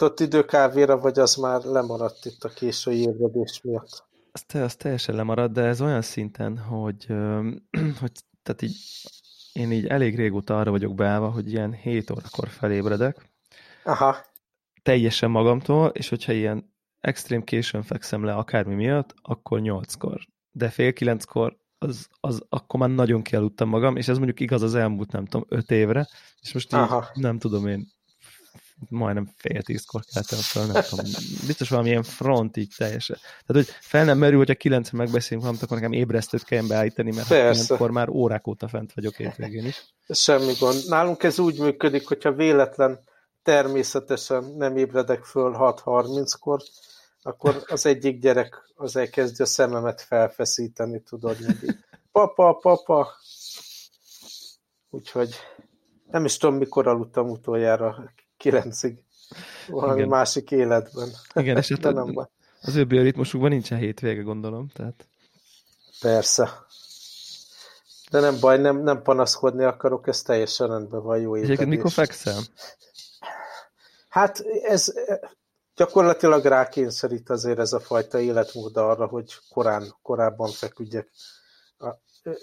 jutott idő kávéra, vagy az már lemaradt itt a késői ébredés miatt? Az, te, az teljesen lemaradt, de ez olyan szinten, hogy, hogy tehát így, én így elég régóta arra vagyok beállva, hogy ilyen 7 órakor felébredek. Aha. Teljesen magamtól, és hogyha ilyen extrém későn fekszem le akármi miatt, akkor 8-kor. De fél kilenckor az, az akkor már nagyon kialudtam magam, és ez mondjuk igaz az elmúlt, nem tudom, öt évre, és most így, nem tudom én, majdnem fél tízkor keltem fel, nem tudom, biztos valamilyen front így teljesen. Tehát, hogy fel nem merül, hogyha kilencre megbeszélünk valamit, akkor nekem ébresztőt kelljen beállítani, mert akkor már órák óta fent vagyok hétvégén is. Semmi gond. Nálunk ez úgy működik, hogyha véletlen természetesen nem ébredek föl 6.30-kor, akkor az egyik gyerek az elkezdi a szememet felfeszíteni, tudod, mindig. Papa, papa! Úgyhogy nem is tudom, mikor aludtam utoljára kilencig. Valami Igen. másik életben. Igen, és hát nem az ő bioritmusukban nincsen hétvége, gondolom. Tehát... Persze. De nem baj, nem, nem panaszkodni akarok, ez teljesen rendben van, jó étedés. Egyébként mikor fekszel? Hát ez gyakorlatilag rákényszerít azért ez a fajta életmód arra, hogy korán, korábban feküdjek. A,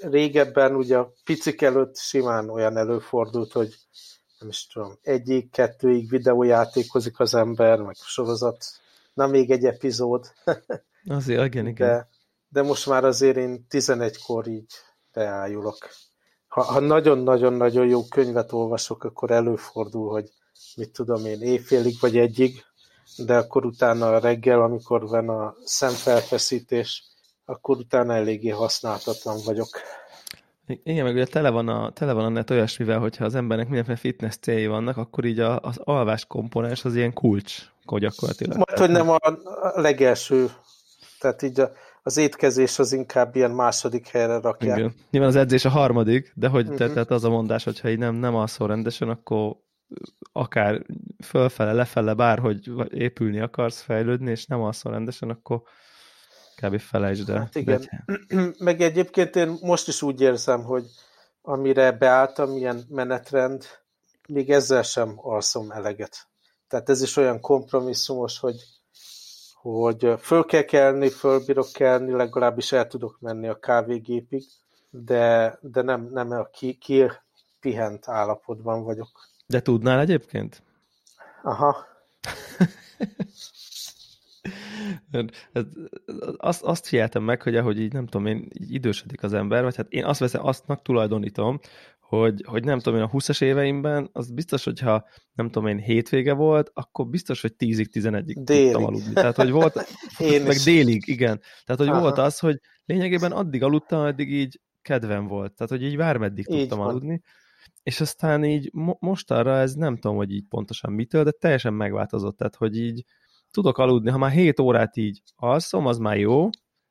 régebben ugye a picik előtt simán olyan előfordult, hogy nem is tudom, egyik, kettőig videójátékozik az ember, meg sorozat, na még egy epizód. Azért, igen, igen. De, de most már azért én 11-kor így beájulok. Ha nagyon-nagyon-nagyon jó könyvet olvasok, akkor előfordul, hogy mit tudom én, éjfélig vagy egyig, de akkor utána a reggel, amikor van a szemfelfeszítés, akkor utána eléggé használtatlan vagyok. Igen, meg ugye tele van a, tele van a net olyasmivel, hogyha az embernek mindenféle fitness célja vannak, akkor így a, az alvás komponens az ilyen kulcs gyakorlatilag. Majd, hogy nem a, a legelső, tehát így a, az étkezés az inkább ilyen második helyre rakják. Igen. Nyilván az edzés a harmadik, de hogy uh-huh. tehát az a mondás, hogyha így nem, nem alszol rendesen, akkor akár fölfele, lefele, bárhogy épülni akarsz, fejlődni, és nem alszol rendesen, akkor kb. felejtsd el. Hát igen. De... Meg egyébként én most is úgy érzem, hogy amire beálltam, ilyen menetrend, még ezzel sem alszom eleget. Tehát ez is olyan kompromisszumos, hogy, hogy föl kell kelni, fölbírok kelni, legalábbis el tudok menni a kávégépig, de, de nem, nem a ki, ki pihent állapotban vagyok. De tudnál egyébként? Aha. azt, azt figyeltem meg, hogy ahogy így nem tudom én, így idősödik az ember, vagy hát én azt veszem, astnak tulajdonítom, hogy, hogy nem tudom én a 20-as éveimben, az biztos, hogyha nem tudom én hétvége volt, akkor biztos, hogy 10-ig, 11-ig tudtam aludni. Tehát, hogy volt, én meg is. délig, igen. Tehát, hogy Aha. volt az, hogy lényegében addig aludtam, addig így kedvem volt. Tehát, hogy így vármeddig tudtam így aludni. Van és aztán így mo most arra ez nem tudom, hogy így pontosan mitől, de teljesen megváltozott, tehát hogy így tudok aludni, ha már 7 órát így alszom, az már jó,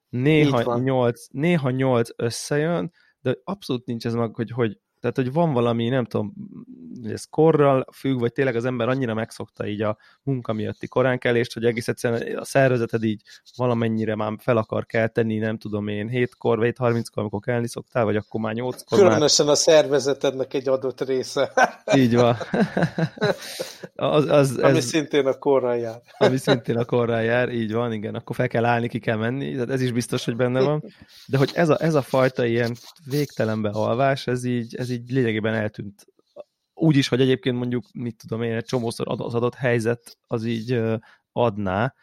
néha 8, néha 8 összejön, de abszolút nincs ez meg, hogy, hogy tehát, hogy van valami, nem tudom, ez korral függ, vagy tényleg az ember annyira megszokta így a munka miatti koránkelést, hogy egész egyszerűen a szervezeted így valamennyire már fel akar kelteni, nem tudom én, 7-kor, vagy 30-kor, amikor kelni szoktál, vagy akkor már 8-kor Különösen már... a szervezetednek egy adott része. Így van. az, az, ami ez, szintén a korral jár. ami szintén a korral jár, így van, igen, akkor fel kell állni, ki kell menni, ez is biztos, hogy benne van. De hogy ez a, ez a fajta ilyen végtelenbe alvás, ez így, ez így lényegében eltűnt. Úgy is, hogy egyébként mondjuk, mit tudom én, egy csomószor az adott helyzet az így adná,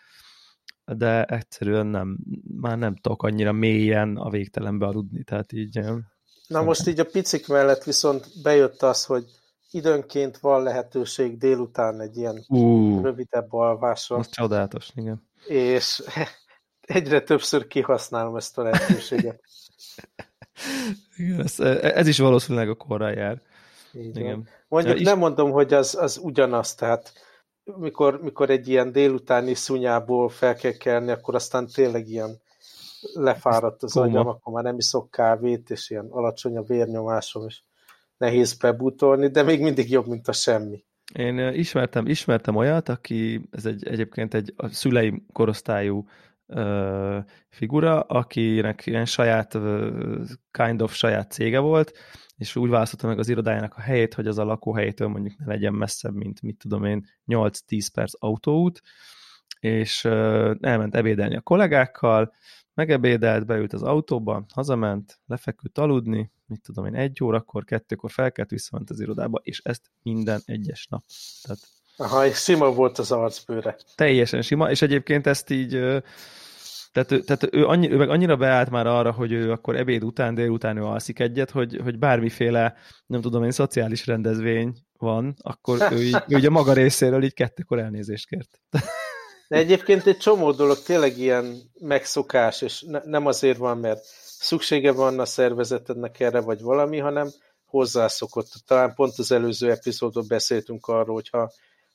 de egyszerűen nem, már nem tudok annyira mélyen a végtelenbe aludni, tehát így... Na most így a picik mellett viszont bejött az, hogy időnként van lehetőség délután egy ilyen uh, rövidebb alvásra. Az csodálatos, igen. És egyre többször kihasználom ezt a lehetőséget. Igen, ez, ez is valószínűleg a korral jár. Igen. Mondjuk ja, nem is... mondom, hogy az, az ugyanaz, tehát mikor, mikor egy ilyen délutáni szunyából fel kell kelni, akkor aztán tényleg ilyen lefáradt az Kóma. agyam, akkor már nem iszok kávét, és ilyen alacsony a vérnyomásom, és nehéz bebutolni, de még mindig jobb, mint a semmi. Én ismertem, ismertem olyat, aki, ez egy, egyébként egy a szüleim korosztályú figura, akinek ilyen saját, kind of saját cége volt, és úgy választotta meg az irodájának a helyét, hogy az a lakóhelyétől mondjuk ne legyen messzebb, mint mit tudom én, 8-10 perc autóút, és elment ebédelni a kollégákkal, megebédelt, beült az autóba, hazament, lefeküdt aludni, mit tudom én, egy órakor, kettőkor felkelt, visszament az irodába, és ezt minden egyes nap. Tehát Aha, és sima volt az arcbőre. Teljesen sima, és egyébként ezt így, tehát, ő, tehát ő, annyi, ő meg annyira beállt már arra, hogy ő akkor ebéd után, délután ő alszik egyet, hogy, hogy bármiféle, nem tudom én, szociális rendezvény van, akkor ő, így, ő így a maga részéről így kettőkor elnézést kért. De egyébként egy csomó dolog tényleg ilyen megszokás, és ne, nem azért van, mert szüksége van a szervezetednek erre, vagy valami, hanem hozzászokott. Talán pont az előző epizódban beszéltünk arról, hogy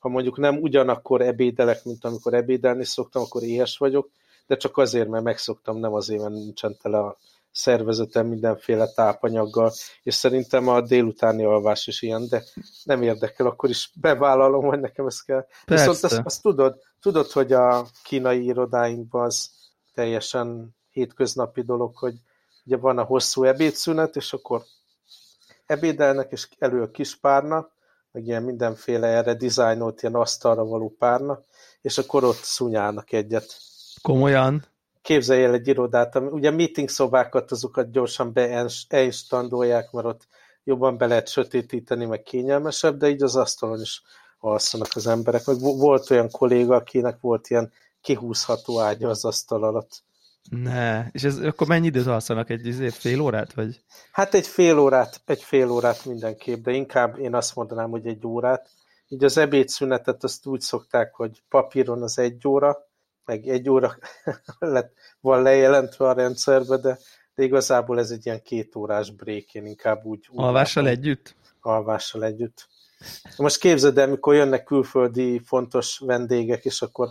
ha, mondjuk nem ugyanakkor ebédelek, mint amikor ebédelni szoktam, akkor éhes vagyok, de csak azért, mert megszoktam, nem azért, mert nincsen tele a szervezetem mindenféle tápanyaggal, és szerintem a délutáni alvás is ilyen, de nem érdekel, akkor is bevállalom, hogy nekem ez kell. Persze. Viszont azt, azt tudod, tudod, hogy a kínai irodáinkban az teljesen hétköznapi dolog, hogy ugye van a hosszú ebédszünet, és akkor ebédelnek, és elő a kis párna, meg ilyen mindenféle erre dizájnolt ilyen asztalra való párna, és akkor ott szunyálnak egyet. Komolyan? Képzelj el egy irodát, ami, ugye meeting szobákat azokat gyorsan beinstandolják, mert ott jobban be lehet sötétíteni, meg kényelmesebb, de így az asztalon is alszanak az emberek. Meg volt olyan kolléga, akinek volt ilyen kihúzható ágya az asztal alatt. Ne, és ez, akkor mennyi időt alszanak? Egy izé, fél órát? Vagy? Hát egy fél órát, egy fél órát mindenképp, de inkább én azt mondanám, hogy egy órát. Így az ebédszünetet azt úgy szokták, hogy papíron az egy óra, meg egy óra lett, van lejelentve a rendszerbe, de, de igazából ez egy ilyen két órás break, én inkább úgy... úgy Alvással látom. együtt? Alvással együtt. Most képzeld el, mikor jönnek külföldi fontos vendégek, és akkor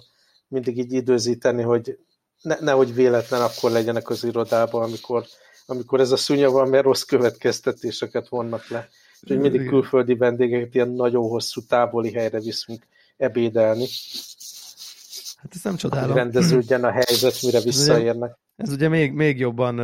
mindig így időzíteni, hogy ne, nehogy véletlen akkor legyenek az irodában, amikor, amikor ez a szúnya mert rossz következtetéseket vonnak le. Úgyhogy mindig külföldi vendégeket ilyen nagyon hosszú távoli helyre viszünk ebédelni. Hát ez nem csodálom. Hogy rendeződjen a helyzet, mire visszaérnek. Ez ugye még, még jobban,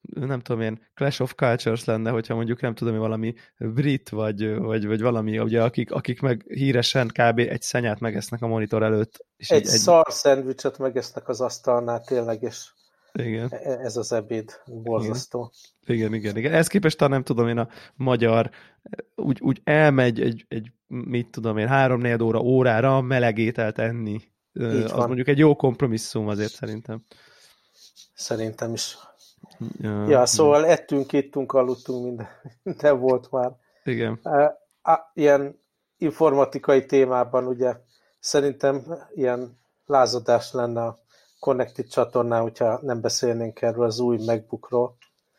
nem tudom én, Clash of Cultures lenne, hogyha mondjuk nem tudom, valami brit, vagy, vagy, vagy valami, ugye, akik, akik meg híresen kb. egy szenyát megesznek a monitor előtt. És egy, egy szar szendvicset megesznek az asztalnál tényleg, és igen. ez az ebéd borzasztó. Igen. igen, igen, igen. Ez képest nem tudom én a magyar úgy, úgy elmegy egy, egy mit tudom én, három óra órára melegételt enni. Az mondjuk egy jó kompromisszum azért szerintem. Szerintem is. Ja, ja szóval ettünk, ittunk, aludtunk, minden, minden volt már. Igen. Ilyen informatikai témában ugye szerintem ilyen lázadás lenne a Connected csatornán, hogyha nem beszélnénk erről az új MacBookról.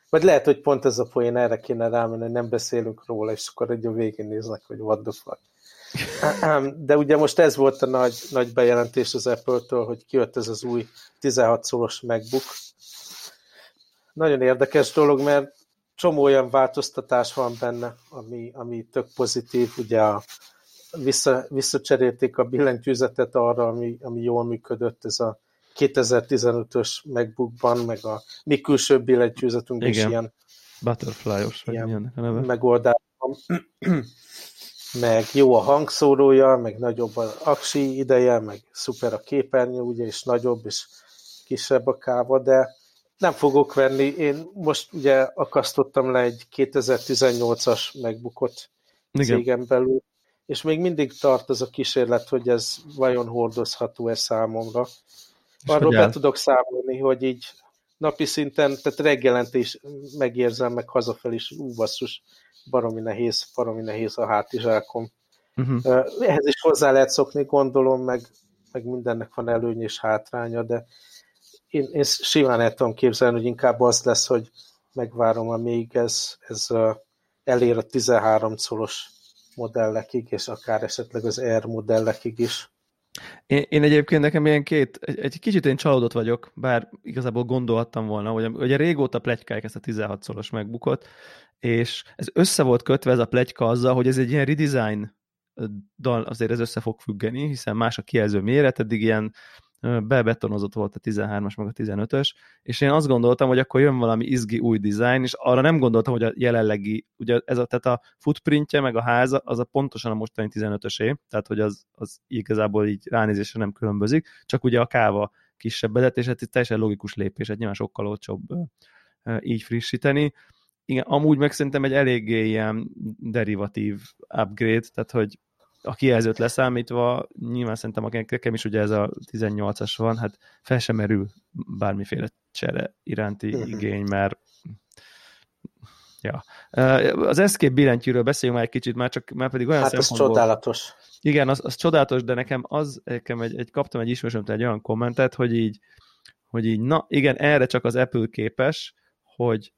Vagy lehet, hogy pont ez a poén erre kéne rámenni, hogy nem beszélünk róla, és akkor egy a végén néznek, hogy what the fuck. De ugye most ez volt a nagy, nagy bejelentés az Apple-től, hogy kijött ez az új 16 szoros MacBook. Nagyon érdekes dolog, mert csomó olyan változtatás van benne, ami, ami tök pozitív. Ugye a, vissza, visszacserélték a billentyűzetet arra, ami, ami jól működött, ez a 2015-ös MacBookban, meg a mi külső billentyűzetünk is ilyen Butterfly-os, vagy milyen a neve? megoldás van meg jó a hangszórója, meg nagyobb az aksi ideje, meg szuper a képernyő, ugye, és nagyobb, és kisebb a káva, de nem fogok venni. Én most ugye akasztottam le egy 2018-as megbukott cégem belül, és még mindig tart az a kísérlet, hogy ez vajon hordozható-e számomra. Arról be tudok számolni, hogy így napi szinten, tehát reggelente is megérzem, meg hazafelé is, ú, basszus, baromi nehéz, baromi nehéz a hátizsákom. Uh-huh. Ehhez is hozzá lehet szokni, gondolom, meg, meg mindennek van előny és hátránya, de én, én simán el tudom képzelni, hogy inkább az lesz, hogy megvárom, amíg ez, ez elér a 13 szoros modellekig, és akár esetleg az R modellekig is. Én, én egyébként nekem ilyen két, egy, egy kicsit én csalódott vagyok, bár igazából gondolhattam volna, hogy ugye régóta plegykálják ezt a 16 szoros megbukott, és ez össze volt kötve ez a plegyka azzal, hogy ez egy ilyen redesign dal, azért ez össze fog függeni, hiszen más a kijelző méret, eddig ilyen bebetonozott volt a 13-as meg a 15-ös, és én azt gondoltam, hogy akkor jön valami izgi új dizájn, és arra nem gondoltam, hogy a jelenlegi, ugye ez a, tehát a footprintje meg a háza, az a pontosan a mostani 15-ösé, tehát hogy az, az igazából így ránézésre nem különbözik, csak ugye a káva kisebbedet, és ez teljesen logikus lépés, egy nyilván sokkal olcsóbb így frissíteni. Igen, amúgy meg szerintem egy eléggé ilyen derivatív upgrade, tehát hogy a kijelzőt leszámítva, nyilván szerintem nekem is ugye ez a 18-as van, hát fel sem merül bármiféle csere iránti uh-huh. igény, mert ja. Az Escape billentyűről beszéljünk már egy kicsit, már csak már pedig olyan Hát az csodálatos. Igen, az, az csodálatos, de nekem az, nekem egy, egy kaptam egy ismerősömtől egy olyan kommentet, hogy így, hogy így, na igen, erre csak az Apple képes, hogy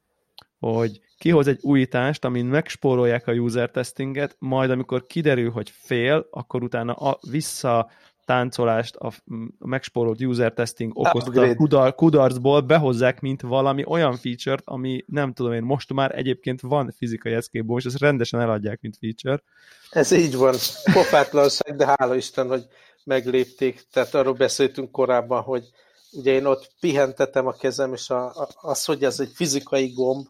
hogy kihoz egy újítást, amin megspórolják a user testinget, majd amikor kiderül, hogy fél, akkor utána a vissza táncolást a megspórolt user testing okozta kudar, kudarcból behozzák, mint valami olyan feature-t, ami nem tudom én, most már egyébként van fizikai escape és ezt rendesen eladják, mint feature. Ez így van. Pofátlanság, de hála Isten, hogy meglépték. Tehát arról beszéltünk korábban, hogy ugye én ott pihentetem a kezem, és a, a, az, hogy ez egy fizikai gomb,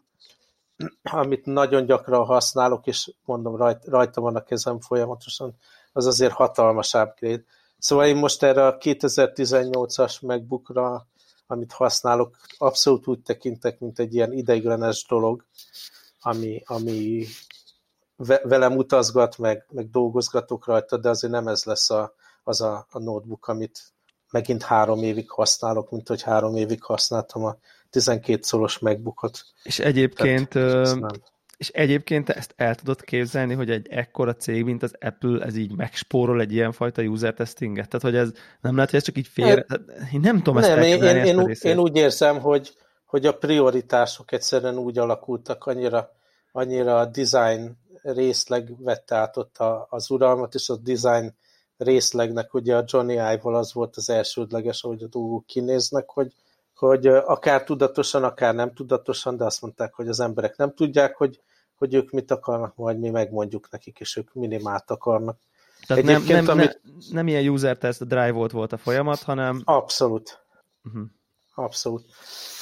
amit nagyon gyakran használok, és mondom, rajt, rajta van a kezem folyamatosan, az azért hatalmas upgrade. Szóval én most erre a 2018-as MacBookra, amit használok, abszolút úgy tekintek, mint egy ilyen ideiglenes dolog, ami, ami velem utazgat, meg, meg dolgozgatok rajta, de azért nem ez lesz a, az a, a notebook, amit megint három évig használok, mint hogy három évig használtam a 12 szoros megbukott. És egyébként, Tehát, és egyébként ezt el tudod képzelni, hogy egy ekkora cég, mint az Apple, ez így megspórol egy ilyenfajta user testinget? Tehát, hogy ez nem lehet, hogy ez csak így fél... Hát, én nem tudom nem, ezt én, én, én, én úgy érzem, hogy, hogy a prioritások egyszerűen úgy alakultak, annyira, annyira a design részleg vette át ott a, az uralmat, és a design részlegnek ugye a Johnny Ive-val az volt az elsődleges, ahogy a dolgok kinéznek, hogy, hogy akár tudatosan, akár nem tudatosan, de azt mondták, hogy az emberek nem tudják, hogy, hogy ők mit akarnak, majd mi megmondjuk nekik, és ők minimált akarnak. Tehát nem, nem, amit... nem, nem ilyen user test drive volt volt a folyamat, hanem... Abszolút. Uh-huh. Abszolút.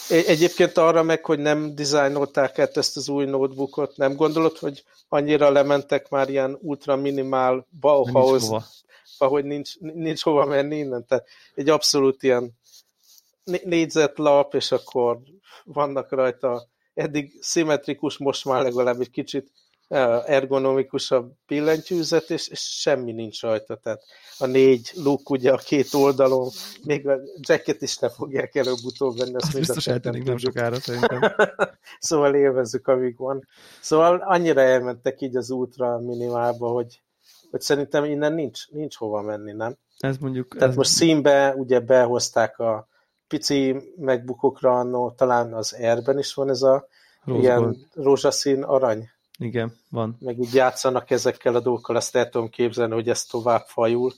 Egyébként arra meg, hogy nem dizájnolták át ezt az új notebookot, nem gondolod, hogy annyira lementek már ilyen ultra minimál Bauhaus, ahogy nincs, nincs hova menni innen. Tehát egy abszolút ilyen négyzetlap, és akkor vannak rajta eddig szimmetrikus, most már legalább egy kicsit ergonomikusabb billentyűzet, és, és semmi nincs rajta. Tehát a négy luk ugye a két oldalon, még a jacket is ne fogják előbb-utóbb venni. Azt, azt biztos eltenik nem sokára szerintem. szóval élvezzük, amíg van. Szóval annyira elmentek így az ultra minimálba, hogy, hogy szerintem innen nincs, nincs hova menni, nem? Ez mondjuk... Tehát ez... most színbe ugye behozták a pici megbukokra annó, talán az Airben is van ez a Rose ilyen gold. rózsaszín arany. Igen, van. Meg úgy játszanak ezekkel a dolgokkal, azt el tudom képzelni, hogy ez tovább fajul.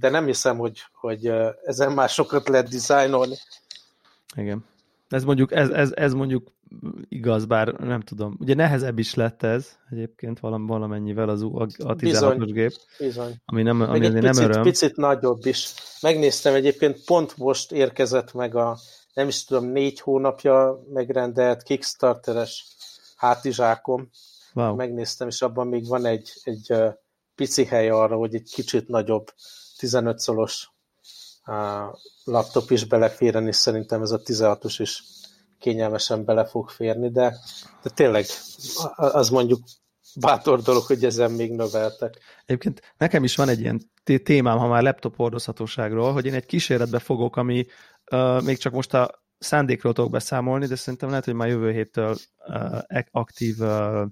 De nem hiszem, hogy, hogy ezen már sokat lehet dizájnolni. Igen. Ez mondjuk, ez, ez, ez mondjuk igaz, bár nem tudom. Ugye nehezebb is lett ez egyébként valam, valamennyivel az a, a 16-os gép. Bizony. Ami nem, ami nem picit, öröm. picit nagyobb is. Megnéztem egyébként, pont most érkezett meg a nem is tudom, négy hónapja megrendelt Kickstarteres hátizsákom. Wow. Megnéztem, és abban még van egy, egy pici hely arra, hogy egy kicsit nagyobb 15 szolos laptop is beleférjen, és szerintem ez a 16-os is kényelmesen bele fog férni, de, de tényleg az mondjuk bátor dolog, hogy ezen még növeltek. Egyébként nekem is van egy ilyen témám, ha már laptop hordozhatóságról, hogy én egy kísérletbe fogok, ami uh, még csak most a szándékról tudok beszámolni, de szerintem lehet, hogy már jövő héttől uh, aktív uh,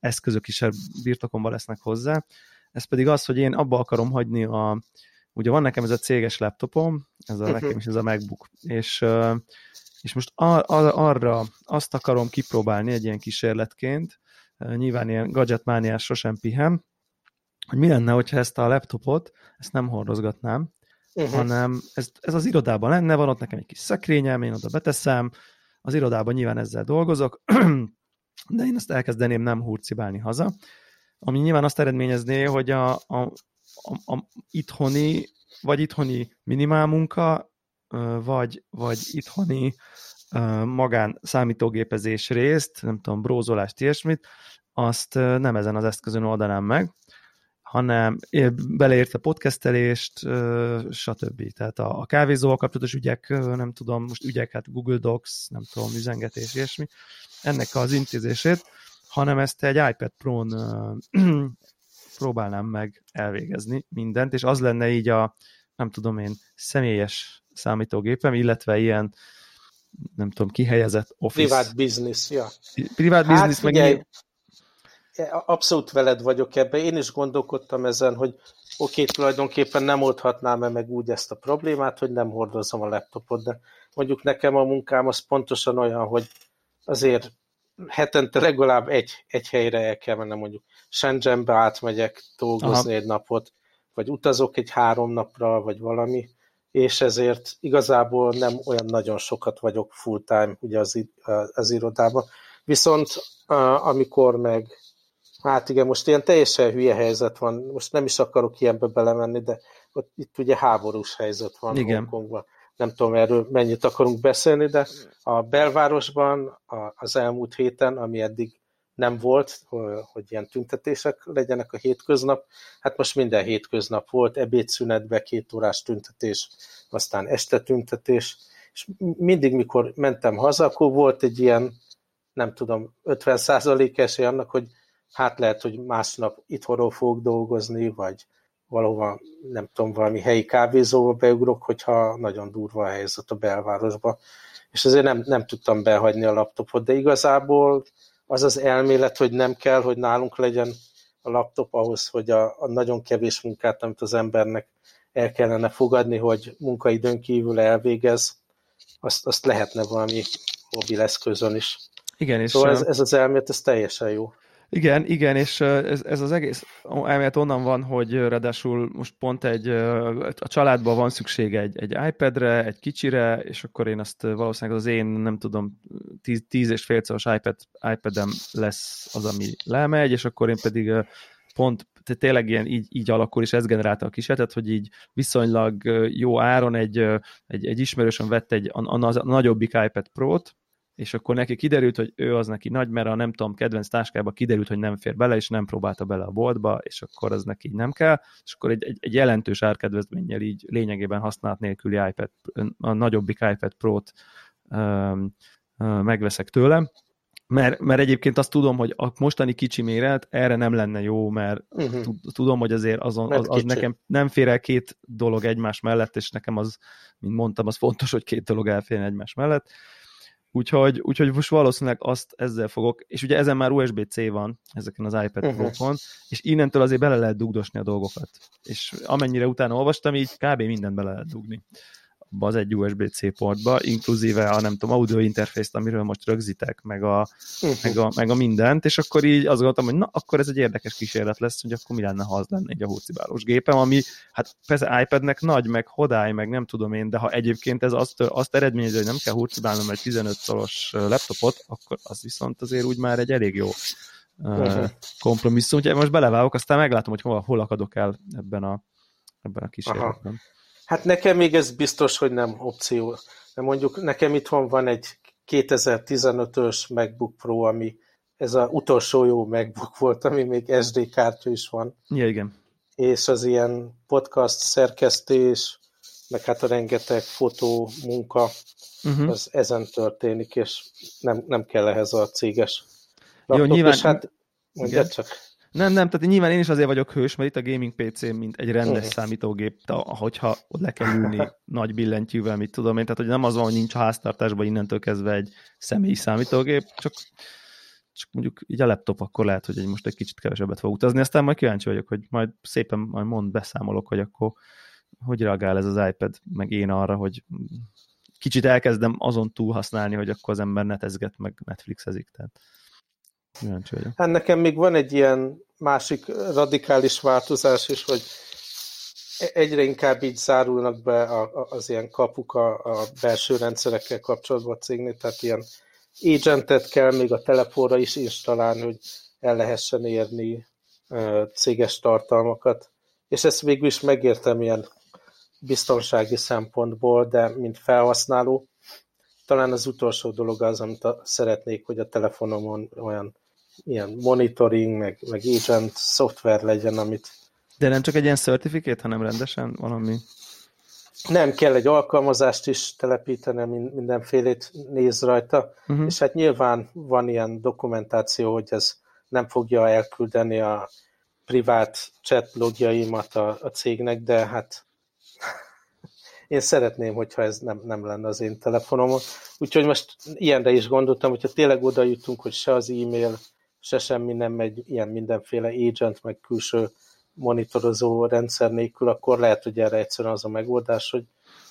eszközök is birtokomban lesznek hozzá. Ez pedig az, hogy én abba akarom hagyni a, ugye van nekem ez a céges laptopom, ez a, uh-huh. nekem is ez a MacBook, és, uh, és most ar- ar- arra azt akarom kipróbálni egy ilyen kísérletként, uh, nyilván ilyen gadgetmániás sosem pihem, hogy mi lenne, hogyha ezt a laptopot, ezt nem hordozgatnám, uh-huh. hanem ez, ez az irodában lenne, van ott nekem egy kis szekrényem, én oda beteszem, az irodában nyilván ezzel dolgozok, de én ezt elkezdeném nem hurcibálni haza, ami nyilván azt eredményezné, hogy a, a, a, a itthoni vagy itthoni minimál munka, vagy, vagy itthoni magán számítógépezés részt, nem tudom, brózolást, ilyesmit, azt nem ezen az eszközön oldanám meg, hanem beleérte podcastelést, stb. Tehát a, a kávézóval kapcsolatos ügyek, nem tudom, most ügyek, hát Google Docs, nem tudom, üzengetés, ilyesmi, ennek az intézését, hanem ezt egy iPad Pro-n próbálnám meg elvégezni mindent, és az lenne így a, nem tudom én, személyes számítógépem, illetve ilyen, nem tudom, kihelyezett office. Privát business, ja. Privát hát, meg abszolút veled vagyok ebben. Én is gondolkodtam ezen, hogy oké, okay, tulajdonképpen nem oldhatnám-e meg úgy ezt a problémát, hogy nem hordozom a laptopot, de mondjuk nekem a munkám az pontosan olyan, hogy azért hetente legalább egy, egy helyre el kell mennem, mondjuk Shenzhenbe átmegyek dolgozni Aha. egy napot, vagy utazok egy három napra, vagy valami, és ezért igazából nem olyan nagyon sokat vagyok full-time ugye az, az irodában. Viszont amikor meg Hát igen, most ilyen teljesen hülye helyzet van, most nem is akarok ilyenbe belemenni, de ott itt ugye háborús helyzet van igen. Hongkongban. Nem tudom erről mennyit akarunk beszélni, de a belvárosban az elmúlt héten, ami eddig nem volt, hogy ilyen tüntetések legyenek a hétköznap, hát most minden hétköznap volt, ebédszünetbe két órás tüntetés, aztán este tüntetés, és mindig, mikor mentem haza, akkor volt egy ilyen, nem tudom, 50 esély annak, hogy hát lehet, hogy másnap itthonról fogok dolgozni, vagy valahova, nem tudom, valami helyi kávézóba beugrok, hogyha nagyon durva a helyzet a belvárosba. És ezért nem, nem tudtam behagyni a laptopot, de igazából az az elmélet, hogy nem kell, hogy nálunk legyen a laptop ahhoz, hogy a, a nagyon kevés munkát, amit az embernek el kellene fogadni, hogy munkaidőn kívül elvégez, azt, azt lehetne valami mobil eszközön is. Igen, és szóval ez, ez az elmélet, ez teljesen jó. Igen, igen, és ez, ez az egész elmélet onnan van, hogy ráadásul most pont egy, a családban van szüksége egy, egy iPad-re, egy kicsire, és akkor én azt valószínűleg az én, nem tudom, tíz, tíz és félszoros iPad, iPad-em lesz az, ami lemegy, és akkor én pedig pont tényleg ilyen így, így alakul, és ez generálta a kísérletet, hogy így viszonylag jó áron egy, egy, egy ismerősön vett egy a, a, a nagyobbik iPad Pro-t, és akkor neki kiderült, hogy ő az neki nagy, mert a nem tudom, kedvenc táskába kiderült, hogy nem fér bele, és nem próbálta bele a boltba, és akkor az neki nem kell, és akkor egy, egy, egy jelentős árkedvezménnyel így lényegében használat nélküli iPad, a nagyobbik iPad Pro-t um, megveszek tőle, mert, mert egyébként azt tudom, hogy a mostani kicsi méret erre nem lenne jó, mert uh-huh. tudom, hogy azért azon, az, az nekem nem fér el két dolog egymás mellett, és nekem az, mint mondtam, az fontos, hogy két dolog elférjen egymás mellett, Úgyhogy, úgyhogy most valószínűleg azt ezzel fogok, és ugye ezen már USB-C van, ezeken az iPad uh-huh. Pro-kon, és innentől azért bele lehet dugdosni a dolgokat. És amennyire utána olvastam, így kb. mindent bele lehet dugni abba az egy USB-C portba, inkluzíve a nem tudom, audio interfészt, amiről most rögzítek, meg a, uh-huh. meg, a, meg a mindent, és akkor így azt gondoltam, hogy na, akkor ez egy érdekes kísérlet lesz, hogy akkor mi lenne, ha az lenne egy a hurcibálós gépem, ami hát persze iPadnek nagy, meg hodály, meg nem tudom én, de ha egyébként ez azt, azt eredményezi, hogy nem kell hurcibálnom egy 15 szoros laptopot, akkor az viszont azért úgy már egy elég jó uh-huh. kompromisszum, úgyhogy most belevágok, aztán meglátom, hogy hol, hol akadok el ebben a, ebben a kísérletben. Aha. Hát nekem még ez biztos, hogy nem opció. De mondjuk nekem itthon van egy 2015-ös MacBook Pro, ami ez az utolsó jó MacBook volt, ami még SD kártya is van. Ja, igen. És az ilyen podcast szerkesztés, meg hát a rengeteg fotó, munka, uh-huh. az ezen történik, és nem, nem kell ehhez a céges laptop. Jó, nyilván... És hát, mondja csak. Nem, nem, tehát nyilván én is azért vagyok hős, mert itt a gaming PC, mint egy rendes uh-huh. számítógép, hogyha le kell ülni nagy billentyűvel, mit tudom én, tehát hogy nem az van, hogy nincs a háztartásban innentől kezdve egy személyi számítógép, csak, csak mondjuk így a laptop akkor lehet, hogy egy most egy kicsit kevesebbet fog utazni, aztán majd kíváncsi vagyok, hogy majd szépen majd mond, beszámolok, hogy akkor hogy reagál ez az iPad, meg én arra, hogy kicsit elkezdem azon túl használni, hogy akkor az ember netezget, meg Netflixezik, tehát Hát nekem még van egy ilyen másik radikális változás is, hogy egyre inkább így zárulnak be az ilyen kapuk a, a belső rendszerekkel kapcsolatban a cégnél, tehát ilyen agentet kell még a telefonra is installálni, hogy el lehessen érni céges tartalmakat. És ezt végül is megértem ilyen biztonsági szempontból, de mint felhasználó, talán az utolsó dolog az, amit a, szeretnék, hogy a telefonomon olyan ilyen monitoring, meg, meg agent szoftver legyen, amit... De nem csak egy ilyen certificate, hanem rendesen valami... Nem, kell egy alkalmazást is telepíteni, mindenfélét néz rajta, uh-huh. és hát nyilván van ilyen dokumentáció, hogy ez nem fogja elküldeni a privát chat logjaimat a, a cégnek, de hát én szeretném, hogyha ez nem, nem lenne az én telefonomon. Úgyhogy most ilyenre is gondoltam, hogyha tényleg oda jutunk, hogy se az e-mail, se semmi nem megy ilyen mindenféle agent, meg külső monitorozó rendszer nélkül, akkor lehet, hogy erre egyszerűen az a megoldás, hogy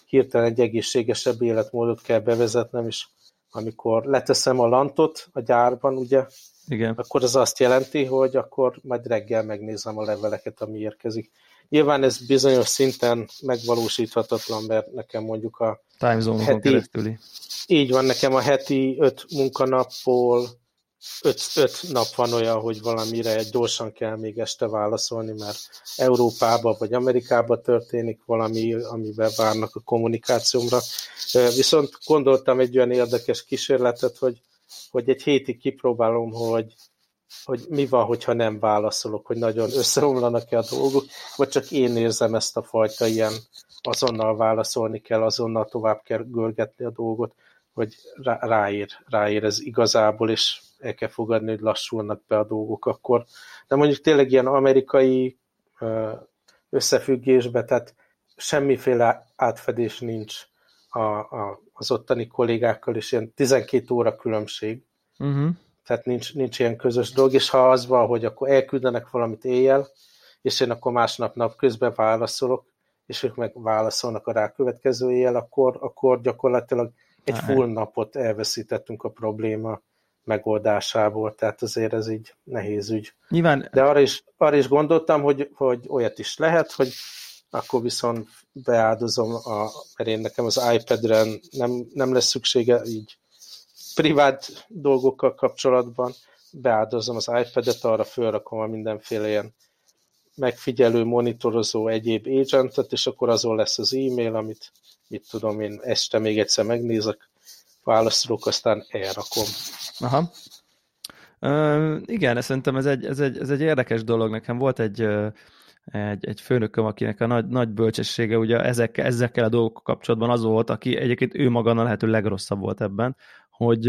hirtelen egy egészségesebb életmódot kell bevezetnem, és amikor leteszem a lantot a gyárban, ugye, Igen. akkor az azt jelenti, hogy akkor majd reggel megnézem a leveleket, ami érkezik. Nyilván ez bizonyos szinten megvalósíthatatlan, mert nekem mondjuk a Time heti, keresztüli. Így van, nekem a heti öt munkanapból öt, öt nap van olyan, hogy valamire gyorsan kell még este válaszolni, mert Európába vagy Amerikába történik valami, amiben várnak a kommunikációmra. Viszont gondoltam egy olyan érdekes kísérletet, hogy, hogy egy hétig kipróbálom, hogy hogy mi van, hogyha nem válaszolok, hogy nagyon összeomlanak-e a dolgok, vagy csak én érzem ezt a fajta ilyen azonnal válaszolni kell, azonnal tovább kell görgetni a dolgot, hogy ráér, ráér ez igazából, és el kell fogadni, hogy lassulnak be a dolgok akkor. De mondjuk tényleg ilyen amerikai összefüggésbe, tehát semmiféle átfedés nincs a, a, az ottani kollégákkal, és ilyen 12 óra különbség. Uh-huh tehát nincs, nincs ilyen közös dolog, és ha az van, hogy akkor elküldenek valamit éjjel, és én akkor másnap nap közben válaszolok, és ők meg válaszolnak a rákövetkező éjjel, akkor, akkor gyakorlatilag egy full napot elveszítettünk a probléma megoldásából, tehát azért ez így nehéz ügy. Nyilván... De arra is, arra is gondoltam, hogy, hogy olyat is lehet, hogy akkor viszont beáldozom, a, mert én nekem az iPad-re nem, nem lesz szüksége így privát dolgokkal kapcsolatban beáldozom az iPad-et, arra felrakom a mindenféle ilyen megfigyelő, monitorozó egyéb agentet, és akkor azon lesz az e-mail, amit mit tudom én, este még egyszer megnézek, válaszolok, aztán elrakom. Aha. Uh, igen, szerintem ez egy, ez, egy, ez egy érdekes dolog. Nekem volt egy, egy, egy főnököm, akinek a nagy, nagy bölcsessége ugye ezek, ezekkel a dolgokkal kapcsolatban az volt, aki egyébként ő maga a lehető legrosszabb volt ebben, hogy,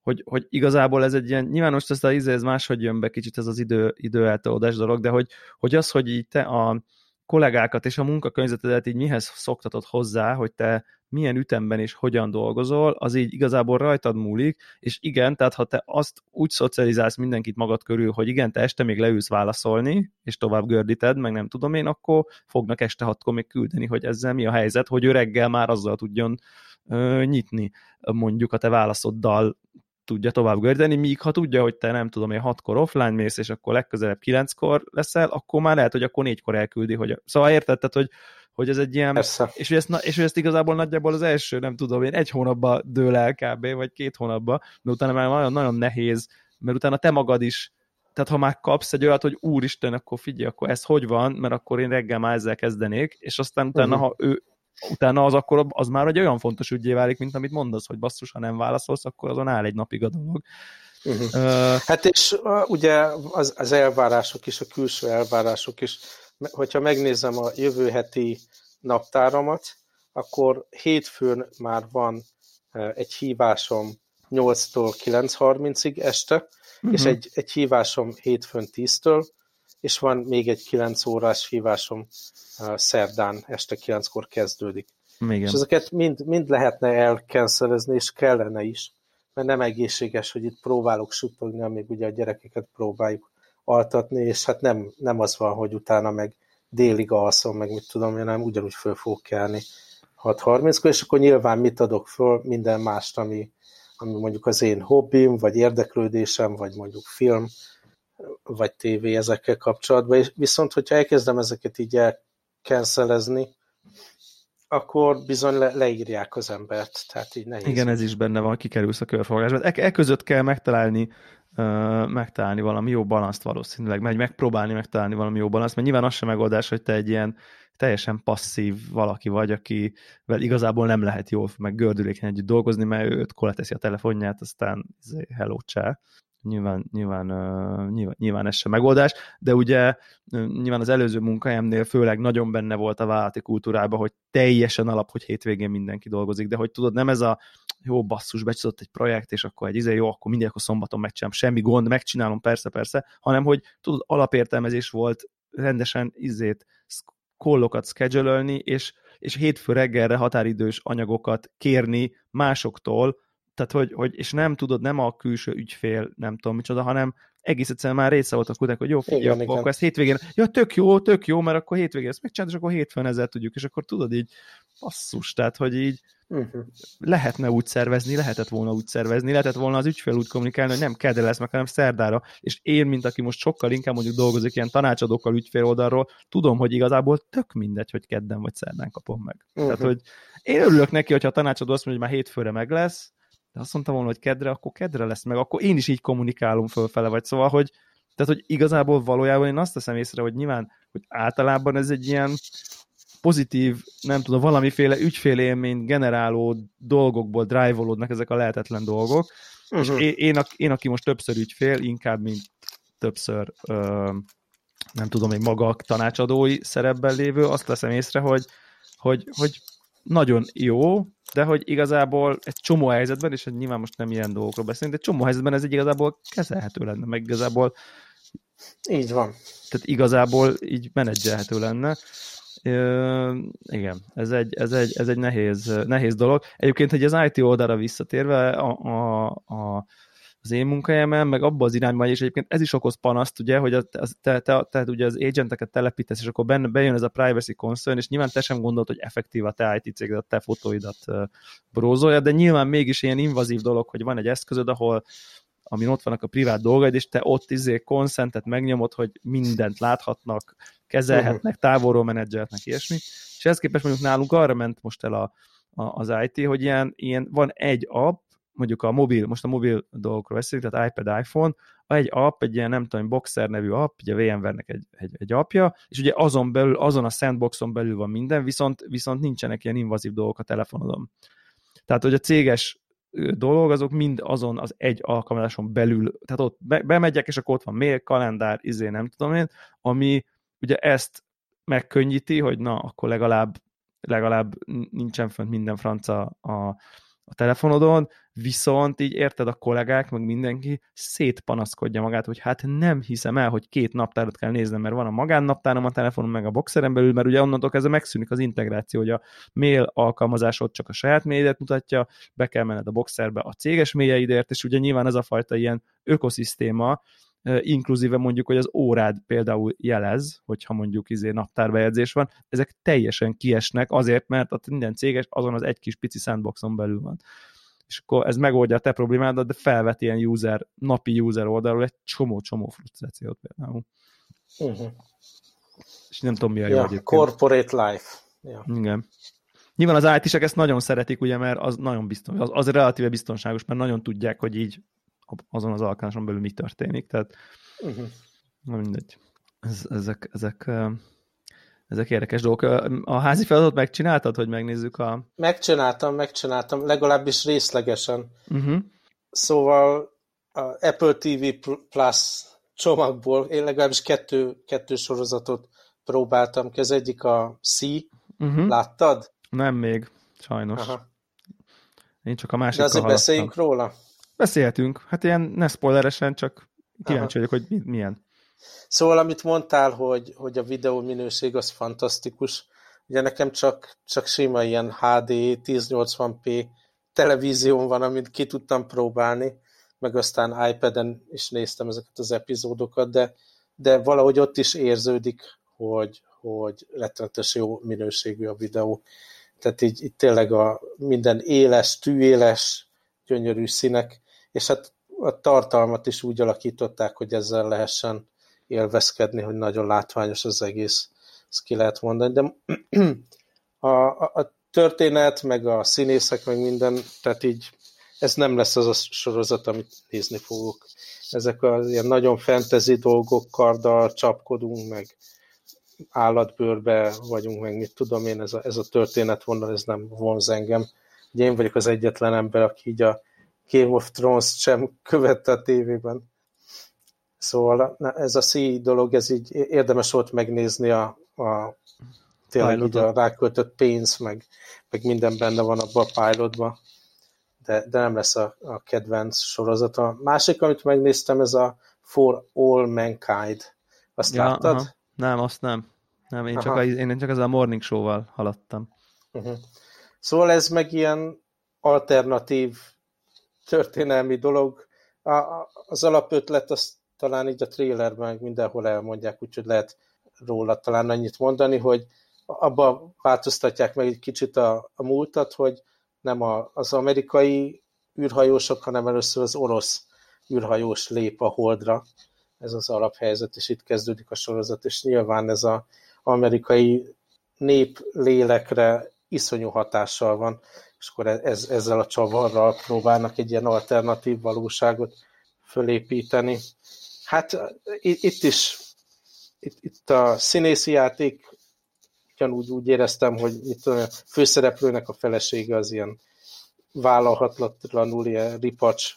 hogy, hogy igazából ez egy ilyen, nyilván most ez, a, ez máshogy jön be kicsit ez az idő, időeltolódás dolog, de hogy, hogy az, hogy így te a kollégákat és a munkakörnyezetedet így mihez szoktatod hozzá, hogy te milyen ütemben és hogyan dolgozol, az így igazából rajtad múlik, és igen, tehát ha te azt úgy szocializálsz mindenkit magad körül, hogy igen, te este még leülsz válaszolni, és tovább gördíted, meg nem tudom én, akkor fognak este hatkor még küldeni, hogy ezzel mi a helyzet, hogy ő reggel már azzal tudjon ö, nyitni mondjuk a te válaszoddal tudja tovább gördeni, míg ha tudja, hogy te nem tudom, hogy hatkor offline mész, és akkor legközelebb kilenckor leszel, akkor már lehet, hogy akkor négykor elküldi, hogy... Szóval érted, tehát, hogy, hogy ez egy ilyen... Persze. És hogy, ezt, és hogy ezt igazából nagyjából az első, nem tudom én, egy hónapba dől el kb. vagy két hónapba, de utána már nagyon, nagyon nehéz, mert utána te magad is tehát ha már kapsz egy olyat, hogy úristen, akkor figyelj, akkor ez hogy van, mert akkor én reggel már ezzel kezdenék, és aztán utána, uh-huh. ha ő, utána az akkor az már egy olyan fontos ügyé válik, mint amit mondasz, hogy basszus, ha nem válaszolsz, akkor azon áll egy napig a dolog. Uh-huh. Uh, hát és uh, ugye az, az elvárások is, a külső elvárások is, hogyha megnézem a jövő heti naptáramat, akkor hétfőn már van uh, egy hívásom 8-tól 9.30-ig este, uh-huh. és egy, egy hívásom hétfőn 10-től, és van még egy 9 órás hívásom szerdán este 9-kor kezdődik. Igen. És ezeket mind, mind lehetne elkenszelezni, és kellene is, mert nem egészséges, hogy itt próbálok suttogni, amíg ugye a gyerekeket próbáljuk altatni, és hát nem, nem az van, hogy utána meg délig alszom, meg mit tudom én, nem ugyanúgy föl fogok kelni 6.30-kor, és akkor nyilván mit adok föl, minden mást, ami, ami mondjuk az én hobbim, vagy érdeklődésem, vagy mondjuk film, vagy tévé ezekkel kapcsolatban, és viszont, hogyha elkezdem ezeket így elkenszelezni, akkor bizony le, leírják az embert, tehát így nehéz. Igen, ez is benne van, kikerülsz a körforgásba. E, e között kell megtalálni megtalálni valami jó balanszt valószínűleg, meg megpróbálni megtalálni valami jó balanszt, mert nyilván az sem megoldás, hogy te egy ilyen teljesen passzív valaki vagy, akivel igazából nem lehet jól, meg gördülékeny együtt dolgozni, mert ő ötkor teszi a telefonját, aztán izé, hello csá nyilván, nyilván, nyilván, nyilván ez sem megoldás, de ugye nyilván az előző munkahelyemnél főleg nagyon benne volt a vállalati kultúrában, hogy teljesen alap, hogy hétvégén mindenki dolgozik, de hogy tudod, nem ez a jó basszus, becsütott egy projekt, és akkor egy izé, jó, akkor mindig akkor szombaton megcsinálom, semmi gond, megcsinálom, persze, persze, hanem hogy tudod, alapértelmezés volt rendesen izét, kollokat schedule és, és hétfő reggelre határidős anyagokat kérni másoktól, tehát hogy, hogy, és nem tudod, nem a külső ügyfél, nem tudom micsoda, hanem egész egyszerűen már része volt a kuták, hogy jó, figyelj, akkor, igen. akkor ezt hétvégén, ja, tök jó, tök jó, mert akkor hétvégén ezt megcsinálod, és akkor hétfőn ezzel tudjuk, és akkor tudod így, passzus, tehát, hogy így uh-huh. lehetne úgy szervezni, lehetett volna úgy szervezni, lehetett volna az ügyfél úgy kommunikálni, hogy nem kedre lesz meg, hanem szerdára, és én, mint aki most sokkal inkább mondjuk dolgozik ilyen tanácsadókkal ügyfél oldalról, tudom, hogy igazából tök mindegy, hogy kedden vagy szerdán kapom meg. Uh-huh. Tehát, hogy én örülök neki, hogyha a tanácsadó azt mondja, hogy már hétfőre meg lesz, de azt mondtam volna, hogy kedre, akkor kedre lesz meg, akkor én is így kommunikálom fölfele, vagy szóval, hogy tehát, hogy igazából valójában én azt teszem észre, hogy nyilván, hogy általában ez egy ilyen pozitív, nem tudom, valamiféle ügyfélélményt generáló dolgokból drive ezek a lehetetlen dolgok, uh-huh. és én, én, én, aki most többször ügyfél, inkább, mint többször ö, nem tudom, egy maga tanácsadói szerepben lévő, azt teszem észre, hogy, hogy, hogy nagyon jó, de hogy igazából egy csomó helyzetben, és nyilván most nem ilyen dolgokról beszélünk, de csomó helyzetben ez egy igazából kezelhető lenne, meg igazából így van. Tehát igazából így menedzselhető lenne. Ö, igen, ez egy, ez egy, ez egy nehéz, nehéz dolog. Egyébként, hogy az IT oldalra visszatérve, a, a, a az én munkahelyemen, meg abba az irányba, és egyébként ez is okoz panaszt, ugye, hogy az, az, te, te, te, ugye az agenteket telepítesz, és akkor benne, bejön ez a privacy concern, és nyilván te sem gondolod, hogy effektív a te IT a te fotóidat brózolja, de nyilván mégis ilyen invazív dolog, hogy van egy eszközöd, ahol amin ott vannak a privát dolgaid, és te ott izé konszentet megnyomod, hogy mindent láthatnak, kezelhetnek, távolról menedzselhetnek, ilyesmi. És ehhez képest mondjuk nálunk arra ment most el a, a, az IT, hogy ilyen, ilyen van egy app, mondjuk a mobil, most a mobil dolgokról beszélünk, tehát iPad, iPhone, egy app, egy ilyen nem tudom, Boxer nevű app, ugye VMware-nek egy, egy, egy appja, és ugye azon belül, azon a sandboxon belül van minden, viszont, viszont nincsenek ilyen invazív dolgok a telefonodon. Tehát, hogy a céges dolog, azok mind azon az egy alkalmazáson belül, tehát ott be, bemegyek, és akkor ott van mail, kalendár, izé, nem tudom én, ami ugye ezt megkönnyíti, hogy na, akkor legalább legalább nincsen fönt minden franca a, a telefonodon, viszont így érted a kollégák, meg mindenki szétpanaszkodja magát, hogy hát nem hiszem el, hogy két naptárat kell néznem, mert van a magánnaptárom a telefonon, meg a boxeren belül, mert ugye onnantól kezdve megszűnik az integráció, hogy a mail alkalmazásod csak a saját mailedet mutatja, be kell menned a boxerbe a céges maileidért, és ugye nyilván ez a fajta ilyen ökoszisztéma, inkluzíve mondjuk, hogy az órád például jelez, hogyha mondjuk izé naptárbejegyzés van, ezek teljesen kiesnek azért, mert a minden céges azon az egy kis pici sandboxon belül van. És akkor ez megoldja a te problémádat, de felvet ilyen user, napi user oldalról egy csomó-csomó frusztrációt például. Uh-huh. És nem tudom, mi a jó ja. Corporate life. Ja. Igen. Nyilván az IT-sek ezt nagyon szeretik, ugye, mert az nagyon biztos, az, az relatíve biztonságos, mert nagyon tudják, hogy így azon az alkalmason belül mi történik, tehát uh-huh. na mindegy. Ez, ezek, ezek, ezek érdekes dolgok. A házi feladatot megcsináltad, hogy megnézzük a... Megcsináltam, megcsináltam, legalábbis részlegesen. Uh-huh. Szóval a Apple TV Plus csomagból én legalábbis kettő, kettő sorozatot próbáltam ki. Az egyik a C. Uh-huh. Láttad? Nem még, sajnos. Aha. Én csak a másik. De azért beszéljünk róla. Beszélhetünk. Hát ilyen ne spoileresen, csak kíváncsi vagyok, hogy milyen. Szóval, amit mondtál, hogy, hogy a videó minőség az fantasztikus, ugye nekem csak, csak sima ilyen HD 1080p televízión van, amit ki tudtam próbálni, meg aztán iPad-en is néztem ezeket az epizódokat, de, de valahogy ott is érződik, hogy, hogy rettenetes jó minőségű a videó. Tehát így, így tényleg a minden éles, tűéles, gyönyörű színek, és hát a tartalmat is úgy alakították, hogy ezzel lehessen élvezkedni, hogy nagyon látványos az egész, ezt ki lehet mondani, de a, a, a történet, meg a színészek, meg minden, tehát így ez nem lesz az a sorozat, amit nézni fogok. Ezek az ilyen nagyon fantasy dolgok, karddal csapkodunk, meg állatbőrbe vagyunk, meg mit tudom én, ez a, ez a történet vonal, ez nem vonz engem. Ugye én vagyok az egyetlen ember, aki így a Game of Thrones sem követte a tévében. Szóval ez a C dolog, ez így érdemes volt megnézni a, a tényleg így a ráköltött pénz, meg, meg minden benne van abban a pilotban, de, de nem lesz a, a kedvenc sorozat. A másik, amit megnéztem, ez a For All Mankind. Azt ja, láttad? Aha. Nem, azt nem. Nem, én, csak, a, én csak az a Morning Show-val haladtam. Uh-huh. Szóval ez meg ilyen alternatív történelmi dolog. A, az alapötlet azt talán így a trailerben mindenhol elmondják, úgyhogy lehet róla talán annyit mondani, hogy abba változtatják meg egy kicsit a, a múltat, hogy nem a, az amerikai űrhajósok, hanem először az orosz űrhajós lép a holdra. Ez az alaphelyzet, és itt kezdődik a sorozat, és nyilván ez az amerikai nép lélekre iszonyú hatással van, és akkor ez, ezzel a csavarral próbálnak egy ilyen alternatív valóságot fölépíteni. Hát itt is, itt, itt a színészi játék ugyanúgy úgy éreztem, hogy itt a főszereplőnek a felesége az ilyen vállalhatlanul, ilyen ripacs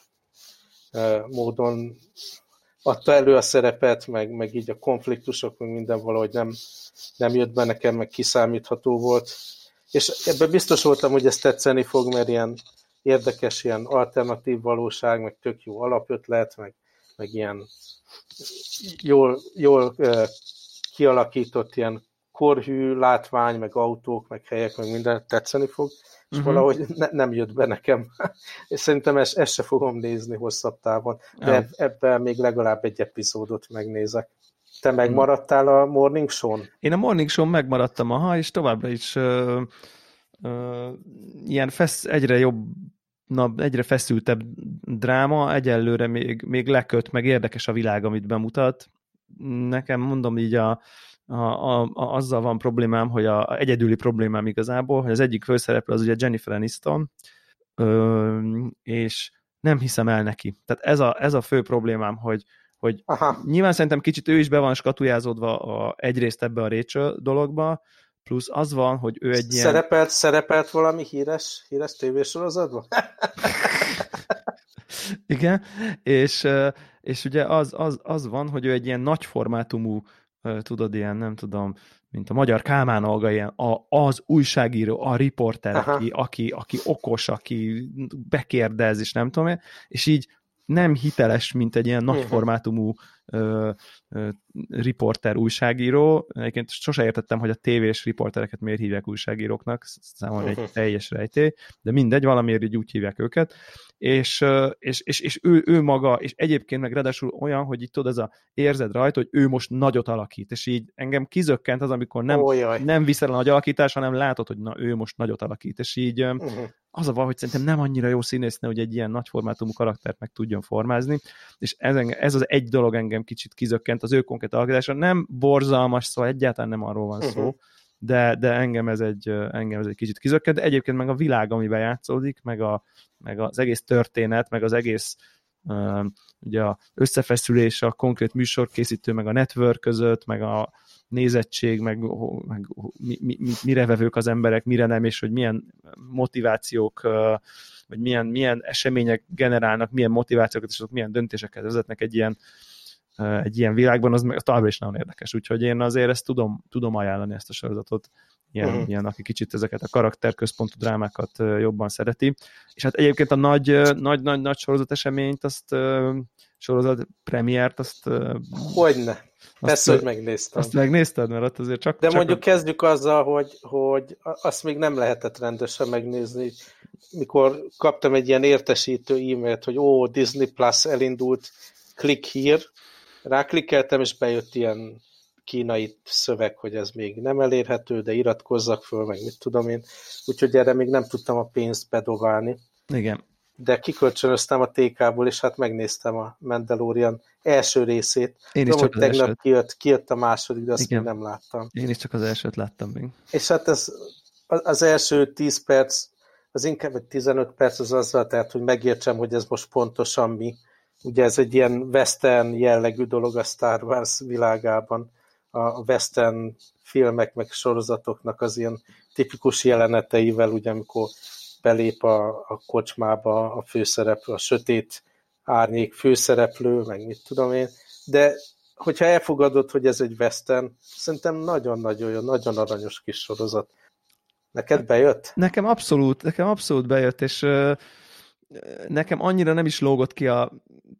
módon adta elő a szerepet, meg, meg így a konfliktusok, meg minden valahogy nem, nem jött be nekem, meg kiszámítható volt. És ebben biztos voltam, hogy ez tetszeni fog, mert ilyen érdekes, ilyen alternatív valóság, meg tök jó alapötlet, meg, meg ilyen jól, jól kialakított ilyen korhű látvány, meg autók, meg helyek, meg minden tetszeni fog, és uh-huh. valahogy ne, nem jött be nekem. és szerintem ezt, ezt se fogom nézni hosszabb távon, de ja. ebben még legalább egy epizódot megnézek. Te megmaradtál a Morning Show-n? Én a Morning Show-n megmaradtam, aha, és továbbra is ö, ö, ilyen fesz, egyre jobb na, egyre feszültebb dráma, egyelőre még, még leköt, meg érdekes a világ, amit bemutat. Nekem mondom így a, a, a, a, azzal van problémám, hogy a, a egyedüli problémám igazából, hogy az egyik főszereplő az ugye Jennifer Aniston, ö, és nem hiszem el neki. Tehát ez a, ez a fő problémám, hogy, hogy Aha. nyilván szerintem kicsit ő is be van skatujázódva a, egyrészt ebbe a Rachel dologba, plusz az van, hogy ő egy ilyen... Szerepelt, szerepelt valami híres, híres tévésorozatban? Igen, és, és ugye az, az, az van, hogy ő egy ilyen nagy formátumú tudod, ilyen, nem tudom, mint a magyar Kálmán Olga, ilyen a, az újságíró, a riporter, aki, aki, aki okos, aki bekérdez, és nem tudom én, és így nem hiteles, mint egy ilyen nagyformátumú ö, ö, riporter, újságíró. Egyébként sose értettem, hogy a tévés riportereket miért hívják újságíróknak, számomra egy teljes rejtély, de mindegy, valamiért így úgy hívják őket és, és, és, és ő, ő maga, és egyébként meg ráadásul olyan, hogy itt tudod, ez a érzed rajta, hogy ő most nagyot alakít, és így engem kizökkent az, amikor nem, nem viszel a nagy alakítás, hanem látod, hogy na, ő most nagyot alakít, és így uh-huh. az a baj, hogy szerintem nem annyira jó színésznő, hogy egy ilyen nagy formátumú karaktert meg tudjon formázni, és ez, ez az egy dolog engem kicsit kizökkent az ő konkrét alakítása, nem borzalmas szó, egyáltalán nem arról van uh-huh. szó, de, de engem, ez egy, engem ez egy kicsit kizökkent, de egyébként meg a világ, amiben játszódik, meg, a, meg az egész történet, meg az egész uh, ugye a összefeszülés a konkrét műsorkészítő, meg a network között, meg a nézettség, meg, meg mi, mi, mire vevők az emberek, mire nem, és hogy milyen motivációk, uh, vagy milyen, milyen események generálnak, milyen motivációkat, és azok milyen döntéseket vezetnek egy ilyen egy ilyen világban, az, az továbbra is nagyon érdekes. Úgyhogy én azért ezt tudom, tudom ajánlani ezt a sorozatot, ilyen, uh-huh. ilyen, aki kicsit ezeket a karakterközpontú drámákat jobban szereti. És hát egyébként a nagy, nagy, nagy, nagy sorozat eseményt, azt sorozat premiért, azt... Hogyne. Persze, hogy megnéztem. Azt megnézted, mert ott azért csak... De csak mondjuk a... kezdjük azzal, hogy, hogy azt még nem lehetett rendesen megnézni. Mikor kaptam egy ilyen értesítő e-mailt, hogy ó, Disney Plus elindult, click here, ráklikkeltem, és bejött ilyen kínai szöveg, hogy ez még nem elérhető, de iratkozzak föl, meg mit tudom én. Úgyhogy erre még nem tudtam a pénzt bedobálni. Igen. De kikölcsönöztem a TK-ból, és hát megnéztem a Mandalorian első részét. Én is Tudom, csak hogy tegnap kijött, kijött a második, de azt Igen. még nem láttam. Én is csak az elsőt láttam még. És hát ez, az első 10 perc, az inkább egy 15 perc az azzal, tehát hogy megértsem, hogy ez most pontosan mi Ugye ez egy ilyen western jellegű dolog a Star Wars világában, a western filmek, meg sorozatoknak az ilyen tipikus jeleneteivel, ugye amikor belép a, a kocsmába a főszereplő, a sötét árnyék főszereplő, meg mit tudom én, de hogyha elfogadod, hogy ez egy western, szerintem nagyon-nagyon jó, nagyon aranyos kis sorozat. Neked bejött? Nekem abszolút, nekem abszolút bejött, és nekem annyira nem is lógott ki a,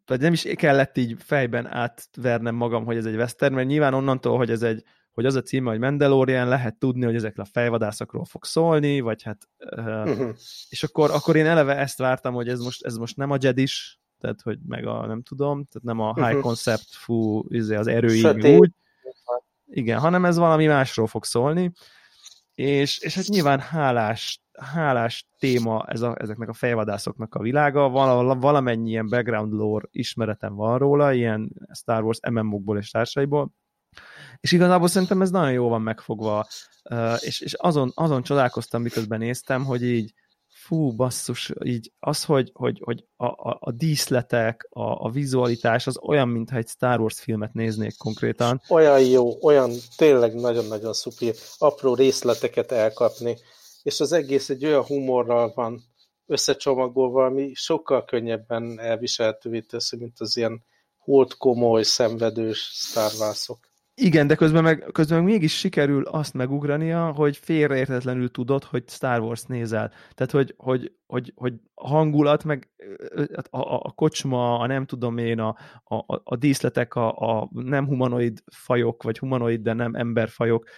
vagy nem is kellett így fejben átvernem magam, hogy ez egy western, mert nyilván onnantól, hogy ez egy, hogy az a címe, hogy Mandalorian, lehet tudni, hogy ezekre a fejvadászokról fog szólni, vagy hát, uh, uh-huh. és akkor, akkor én eleve ezt vártam, hogy ez most, ez most nem a Jedis, tehát hogy meg a, nem tudom, tehát nem a uh-huh. high concept, fú, izé, az erőig úgy, igen, hanem ez valami másról fog szólni, és, és hát nyilván hálás, hálás téma ez a, ezeknek a fejvadászoknak a világa, val, valamennyi ilyen background lore ismeretem van róla, ilyen Star Wars MMO-kból és társaiból, és igazából szerintem ez nagyon jó van megfogva, és, és azon, azon csodálkoztam, miközben néztem, hogy így fú, basszus, így az, hogy, hogy, hogy a, a, a díszletek, a, a vizualitás az olyan, mintha egy Star Wars filmet néznék konkrétan. Olyan jó, olyan tényleg nagyon-nagyon szuper, apró részleteket elkapni, és az egész egy olyan humorral van összecsomagolva, ami sokkal könnyebben elviselhetővé teszi, mint az ilyen holt komoly, szenvedős Star Wars-ok. Igen, de közben meg, közben meg mégis sikerül azt megugrania, hogy félreértetlenül tudod, hogy Star Wars nézel. Tehát, hogy, hogy, hogy, hogy hangulat, meg a, a, a kocsma, a nem tudom én, a, a, a díszletek, a, a nem humanoid fajok, vagy humanoid, de nem emberfajok,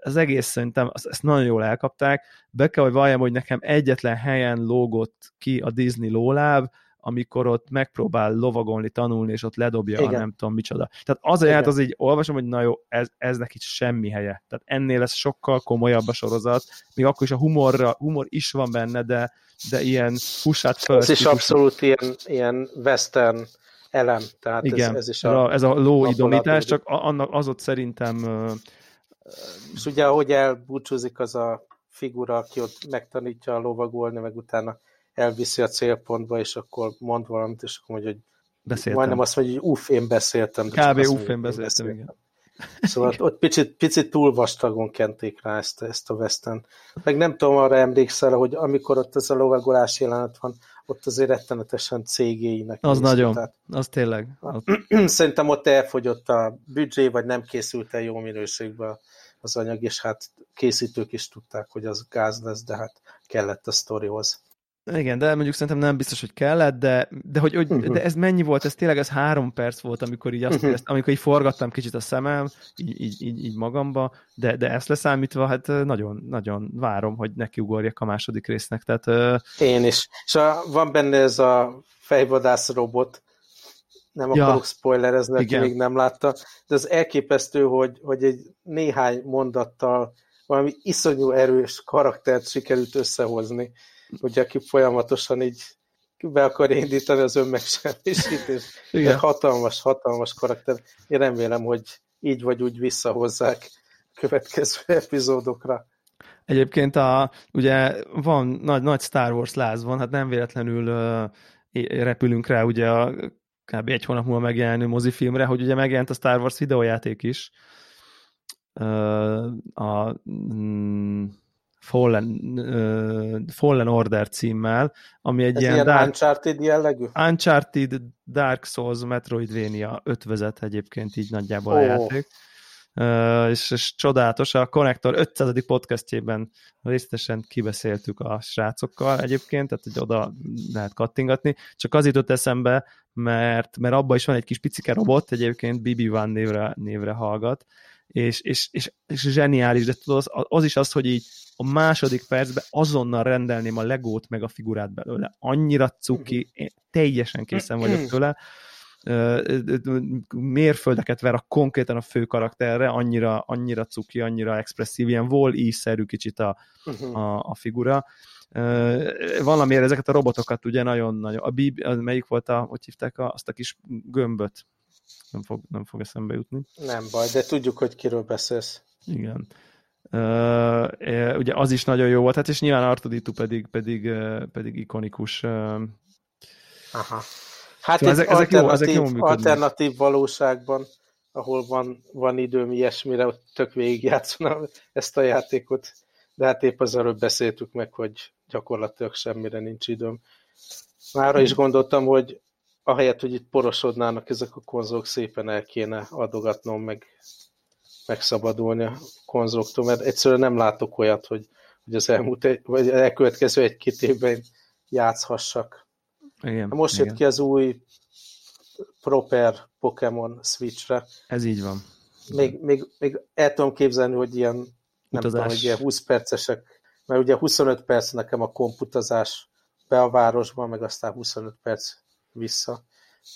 az egész szerintem ezt nagyon jól elkapták. Be kell, hogy valljam, hogy nekem egyetlen helyen lógott ki a Disney lóláb, amikor ott megpróbál lovagolni, tanulni, és ott ledobja Igen. a nem tudom micsoda. Tehát az a az így olvasom, hogy na jó, ez, ez neki semmi helye. Tehát ennél ez sokkal komolyabb a sorozat, még akkor is a humorra, humor is van benne, de, de ilyen pushát föl. Ez is abszolút ilyen, ilyen western elem. Tehát Igen, ez, ez, is a, ez a ló idomítás, csak annak az ott szerintem... És ugye, ahogy elbúcsúzik az a figura, aki ott megtanítja a lovagolni, meg utána elviszi a célpontba, és akkor mond valamit, és akkor mondja, hogy beszéltem. majdnem azt mondja, hogy uff, én beszéltem. Kb. uff, én beszéltem, beszéltem, igen. Szóval ott picit, picit túl vastagon kenték rá ezt, ezt a Western. Meg nem tudom, arra emlékszel, hogy amikor ott ez a lovagolás jelenet van, ott azért rettenetesen cégéinek. Az néző, nagyon, tehát, az tényleg. Az... Szerintem ott elfogyott a büdzsé, vagy nem készült el jó minőségben az anyag, és hát készítők is tudták, hogy az gáz lesz, de hát kellett a sztorihoz. Igen, de mondjuk szerintem nem biztos, hogy kellett, de, de, hogy, hogy, uh-huh. de ez mennyi volt? Ez tényleg ez három perc volt, amikor így azt uh-huh. amikor így forgattam kicsit a szemem, így, így, így, így magamba, de, de ezt leszámítva, hát nagyon, nagyon várom, hogy nekiugorjak a második résznek. Tehát, uh... Én is. És a, van benne ez a fejvadász robot, nem ja. akarok spoilerezni, aki még nem látta, de az elképesztő, hogy, hogy egy néhány mondattal valami iszonyú erős karaktert sikerült összehozni hogy aki folyamatosan így be akar indítani az önmegsemmisítést. Igen. Hatalmas, hatalmas karakter. Én remélem, hogy így vagy úgy visszahozzák következő epizódokra. Egyébként a, ugye van nagy, nagy Star Wars láz van, hát nem véletlenül uh, repülünk rá ugye a kb. egy hónap múlva megjelenő mozifilmre, hogy ugye megjelent a Star Wars videójáték is. Uh, a, mm, Fallen, uh, Fallen Order címmel, ami egy Ez ilyen, ilyen Dark, Uncharted jellegű? Uncharted, Dark Souls, Metroidvania ötvezet egyébként így nagyjából oh. a játék. Uh, és, és csodálatos, a Connector 500. podcastjében részletesen kibeszéltük a srácokkal egyébként, tehát hogy oda lehet kattingatni, csak az jutott eszembe, mert, mert abban is van egy kis picike robot, egyébként BB-1 névre, névre hallgat, és, és, és, és zseniális, de tudod, az, az is az, hogy így a második percben azonnal rendelném a legót meg a figurát belőle. Annyira cuki, én teljesen készen vagyok tőle. Mérföldeket ver a konkrétan a fő karakterre, annyira, annyira cuki, annyira expresszív, ilyen wall szerű kicsit a, uh-huh. a, a figura. Valamiért ezeket a robotokat ugye nagyon-nagyon, a Bib, melyik volt a, hogy hívták a, azt a kis gömböt? Nem fog, nem fog eszembe jutni. Nem baj, de tudjuk, hogy kiről beszélsz. Igen. Uh, ugye az is nagyon jó volt, hát és nyilván Artuditu pedig, pedig, pedig ikonikus. Aha. Hát szóval ezek, ezek, jó, ezek jó alternatív valóságban ahol van, van időm ilyesmire, ott tök végigjátszanám ezt a játékot, de hát épp az előbb beszéltük meg, hogy gyakorlatilag semmire nincs időm. Mára is gondoltam, hogy ahelyett, hogy itt porosodnának ezek a konzolok, szépen el kéne adogatnom, meg megszabadulni a konzoloktól, mert egyszerűen nem látok olyat, hogy, hogy az elmúlt, egy, vagy elkövetkező egy-két évben játszhassak. Igen, Most igen. jött ki az új proper Pokémon Switchre. Ez így van. Még, még, még el tudom képzelni, hogy ilyen, nem Utazás. tudom, hogy ilyen 20 percesek, mert ugye 25 perc nekem a komputazás be a városban, meg aztán 25 perc vissza.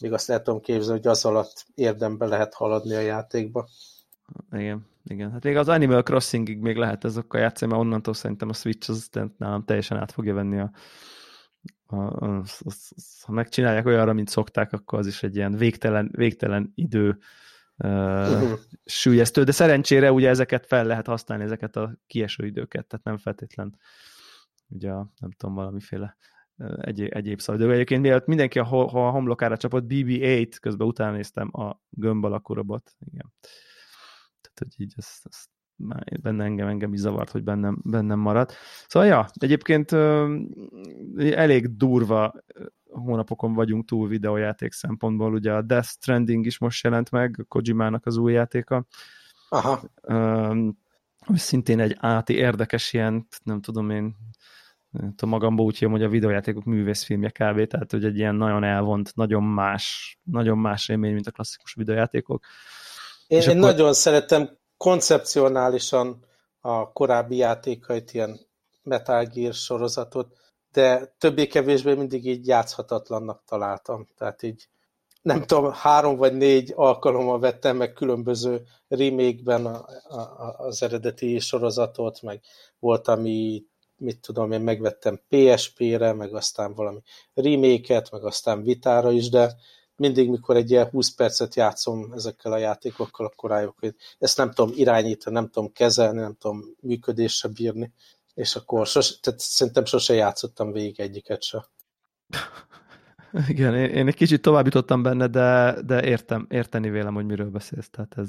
Még azt el tudom képzelni, hogy az alatt érdembe lehet haladni a játékba. Igen, igen. Hát még az Animal Crossingig még lehet ezokkal játszani, mert onnantól szerintem a Switch az nálam teljesen át fogja venni a, a, a, a, a ha megcsinálják olyanra, mint szokták, akkor az is egy ilyen végtelen, végtelen idő uh, sűjesztő, de szerencsére ugye ezeket fel lehet használni, ezeket a kieső időket, tehát nem feltétlen ugye a, nem tudom, valamiféle ö, egyéb, egyéb szabadidő. Egyébként mielőtt mindenki a, ha a homlokára csapott, BB-8, közben utána néztem a gömb alakú robot. Igen. Tehát, hogy így ez, ez már benne engem, engem is zavart, hogy bennem, bennem maradt. Szóval, ja, egyébként elég durva hónapokon vagyunk túl videójáték szempontból. Ugye a Death Stranding is most jelent meg, Kojimának az új játéka. Aha, ami szintén egy áti érdekes ilyen, nem tudom én, nem tudom, magamba úgy hívom, hogy a videójátékok művészfilmje kb. Tehát, hogy egy ilyen nagyon elvont, nagyon más, nagyon más élmény, mint a klasszikus videójátékok. Én, én akkor- nagyon szeretem koncepcionálisan a korábbi játékait, ilyen Metal Gear sorozatot, de többé-kevésbé mindig így játszhatatlannak találtam. Tehát így nem tudom, három vagy négy alkalommal vettem meg különböző remake-ben a, a, az eredeti sorozatot, meg volt, ami, mit tudom, én megvettem PSP-re, meg aztán valami remake-et, meg aztán vitára is, de mindig, mikor egy ilyen 20 percet játszom ezekkel a játékokkal, akkor rájövök, hogy ezt nem tudom irányítani, nem tudom kezelni, nem tudom működésre bírni, és akkor sose, tehát szerintem sose játszottam végig egyiket se. Igen, én, én egy kicsit tovább jutottam benne, de, de értem, érteni vélem, hogy miről beszélsz. Tehát ez,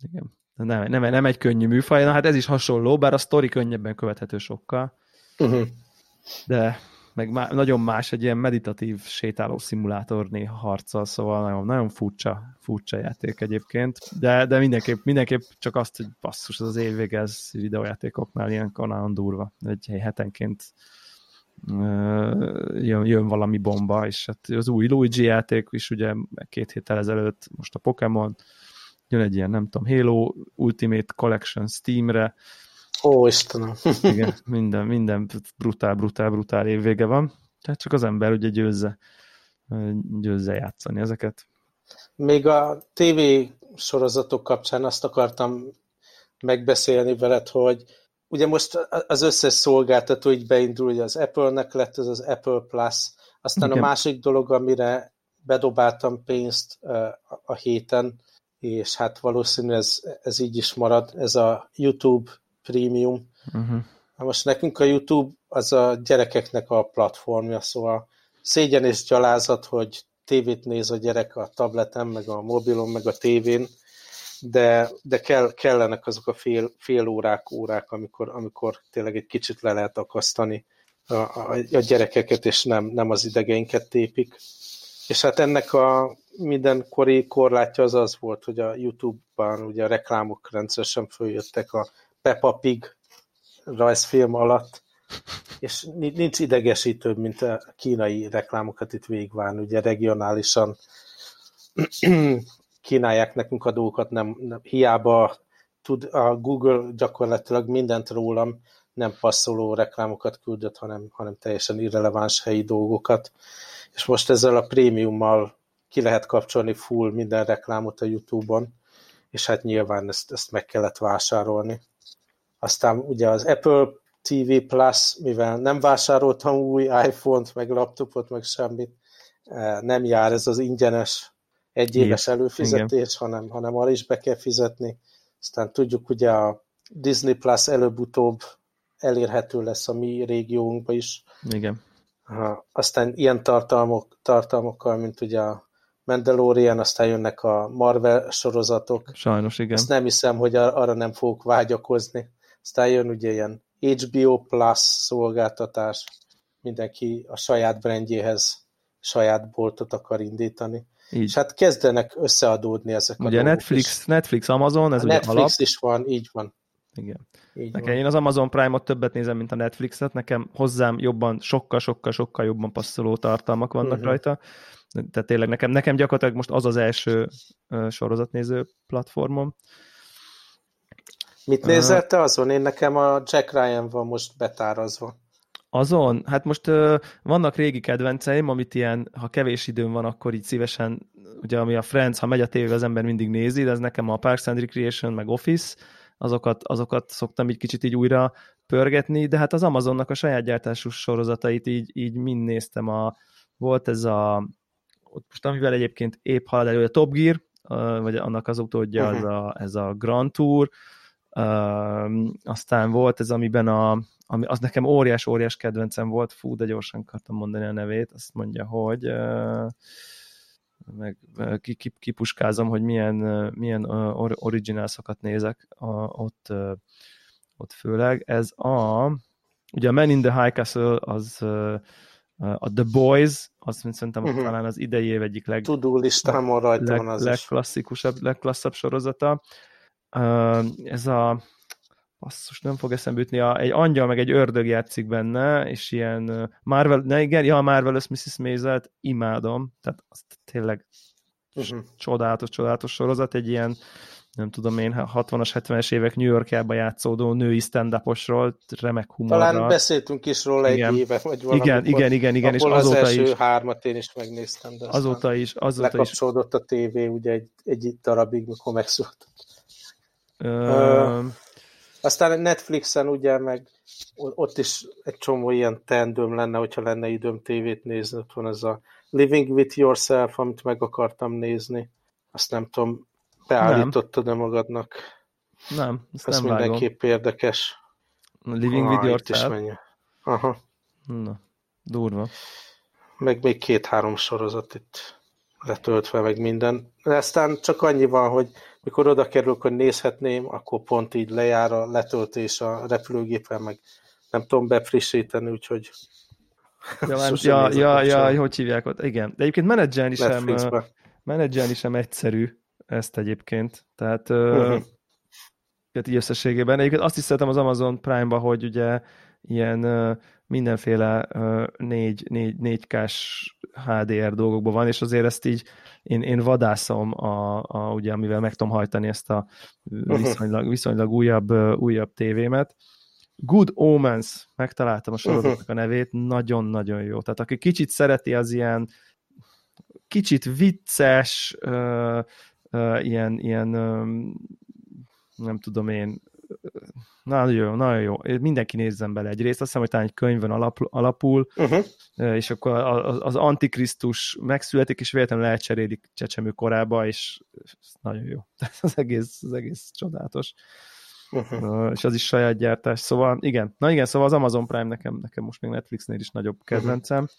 igen. Nem, nem, nem egy könnyű műfaj, na hát ez is hasonló, bár a sztori könnyebben követhető sokkal. Uh-huh. de meg má, nagyon más egy ilyen meditatív sétáló szimulátor néha harccal, szóval nagyon, nagyon furcsa, furcsa játék egyébként, de, de mindenképp, mindenképp csak azt, hogy basszus, az évvége, ez videójátékoknál ilyenkor nagyon durva, egy hetenként jön, jön valami bomba, és hát az új Luigi játék is ugye két héttel ezelőtt, most a Pokémon, jön egy ilyen, nem tudom, Halo Ultimate Collection Steamre, Ó, Istenem. igen, minden, minden brutál, brutál, brutál évvége van. Tehát csak az ember ugye győzze, győzze játszani ezeket. Még a TV sorozatok kapcsán azt akartam megbeszélni veled, hogy ugye most az összes szolgáltató így beindul, ugye az Apple-nek lett ez az Apple Plus, aztán Igen. a másik dolog, amire bedobáltam pénzt a héten, és hát valószínű ez, ez így is marad, ez a YouTube Premium. Uh-huh. Na most nekünk a YouTube az a gyerekeknek a platformja, szóval szégyen és gyalázat, hogy tévét néz a gyerek a tableten, meg a mobilon, meg a tévén, de, de kell, kellenek azok a fél, fél órák, órák, amikor, amikor tényleg egy kicsit le lehet akasztani a, a, a gyerekeket, és nem, nem az idegeinket tépik. És hát ennek a mindenkori korlátja az az volt, hogy a YouTube-ban ugye a reklámok rendszeresen följöttek a Peppa Pig rajzfilm alatt, és ni- nincs idegesítőbb, mint a kínai reklámokat itt végigvárni, ugye regionálisan kínálják nekünk a dolgokat, nem, nem, hiába tud a Google gyakorlatilag mindent rólam, nem passzoló reklámokat küldött, hanem, hanem teljesen irreleváns helyi dolgokat. És most ezzel a prémiummal ki lehet kapcsolni full minden reklámot a YouTube-on, és hát nyilván ezt, ezt meg kellett vásárolni. Aztán ugye az Apple TV Plus, mivel nem vásároltam új iPhone-t, meg laptopot, meg semmit, eh, nem jár ez az ingyenes egyéves Igen. előfizetés, hanem, hanem arra is be kell fizetni. Aztán tudjuk, ugye a Disney Plus előbb-utóbb elérhető lesz a mi régiónkba is. Igen. Aztán ilyen tartalmok, tartalmokkal, mint ugye a Mandalorian, aztán jönnek a Marvel sorozatok. Sajnos, igen. Azt nem hiszem, hogy arra nem fogok vágyakozni. Aztán jön ugye ilyen HBO Plus szolgáltatás, mindenki a saját brandjéhez saját boltot akar indítani. Így. És hát kezdenek összeadódni ezek ugye a Netflix, is. Netflix, Amazon, ez a ugye Netflix alap. is van, így van. Igen. Így nekem van. én az Amazon Prime-ot többet nézem, mint a Netflixet, nekem hozzám jobban, sokkal, sokkal, sokkal jobban passzoló tartalmak vannak uh-huh. rajta. Tehát tényleg nekem, nekem gyakorlatilag most az az első uh, sorozatnéző platformom. Mit nézel te azon? Én nekem a Jack Ryan van most betárazva. Azon? Hát most uh, vannak régi kedvenceim, amit ilyen, ha kevés időm van, akkor így szívesen, ugye ami a Friends, ha megy a tévé, az ember mindig nézi, de ez nekem a Parks and Recreation, meg Office, azokat, azokat szoktam így kicsit így újra pörgetni, de hát az Amazonnak a saját gyártású sorozatait így, így mind néztem. A, volt ez a, most amivel egyébként épp halad elő, a Top Gear, vagy annak az utódja uh-huh. az a, ez a Grand Tour, aztán volt ez, amiben a, ami, az nekem óriás-óriás kedvencem volt, fú, de gyorsan akartam mondani a nevét, azt mondja, hogy meg kipuskázom, hogy milyen, milyen originálszokat nézek a, ott, ott főleg. Ez a, ugye a Man in the High Castle az a The Boys, azt szerintem uh-huh. talán az idei év egyik leg... Tudó listámon rajta leg, van az legklasszikusabb, legklasszabb sorozata. Ez a basszus, nem fog eszembe jutni, a, egy angyal meg egy ördög játszik benne, és ilyen Marvel, ne igen, ja, Marvelous Mrs. Maisel-t imádom, tehát azt tényleg uh-huh. csodálatos, csodálatos sorozat, egy ilyen nem tudom én, 60-as, 70-es évek New Yorkjában játszódó női stand remek humorral. Talán beszéltünk is róla igen. egy éve, vagy valami. Igen, igen, igen, igen, és azóta az első is. hármat én is megnéztem, de azóta is, azóta lekapcsolódott is. a tévé ugye egy, egy darabig, mikor megszólt. Ö... Aztán Netflixen ugye meg ott is egy csomó ilyen teendőm lenne, hogyha lenne időm tévét nézni. Ott van ez a Living with Yourself, amit meg akartam nézni. Azt nem tudom, beállítottad-e magadnak? Nem, ezt Ez nem mindenképp vágom. érdekes. Living ah, with Yourself? Is Aha. Na, durva. Meg még két-három sorozat itt letöltve, meg minden. De aztán csak annyi van, hogy mikor oda kerülök, hogy nézhetném, akkor pont így lejár a letöltés a repülőgépen, meg nem tudom befrissíteni, úgyhogy Ja, nem, ja, ja, ja, hogy hívják ott? Igen. De egyébként menedzselni sem, menedzselni sem egyszerű ezt egyébként. Tehát, uh-huh. így összességében. Egyébként azt is szeretem az Amazon Prime-ba, hogy ugye ilyen mindenféle 4, 4, 4K-s HDR dolgokban van, és azért ezt így én, én vadászom, a, a, ugye, amivel meg tudom hajtani ezt a viszonylag, viszonylag újabb, újabb tévémet. Good Omens, megtaláltam a sorozatnak a nevét, nagyon-nagyon jó. Tehát aki kicsit szereti az ilyen kicsit vicces, uh, uh, ilyen, ilyen um, nem tudom én, nagyon jó, nagyon jó. Mindenki nézzen bele egy részt. Azt hiszem, hogy talán egy könyvön alap, alapul, uh-huh. és akkor az Antikrisztus megszületik, és véletlenül elcserélik csecsemő korába, és nagyon jó. az egész, az egész csodálatos. Uh-huh. És az is saját gyártás. Szóval igen, na igen, szóval az Amazon Prime nekem, nekem most még Netflixnél is nagyobb kedvencem. Uh-huh.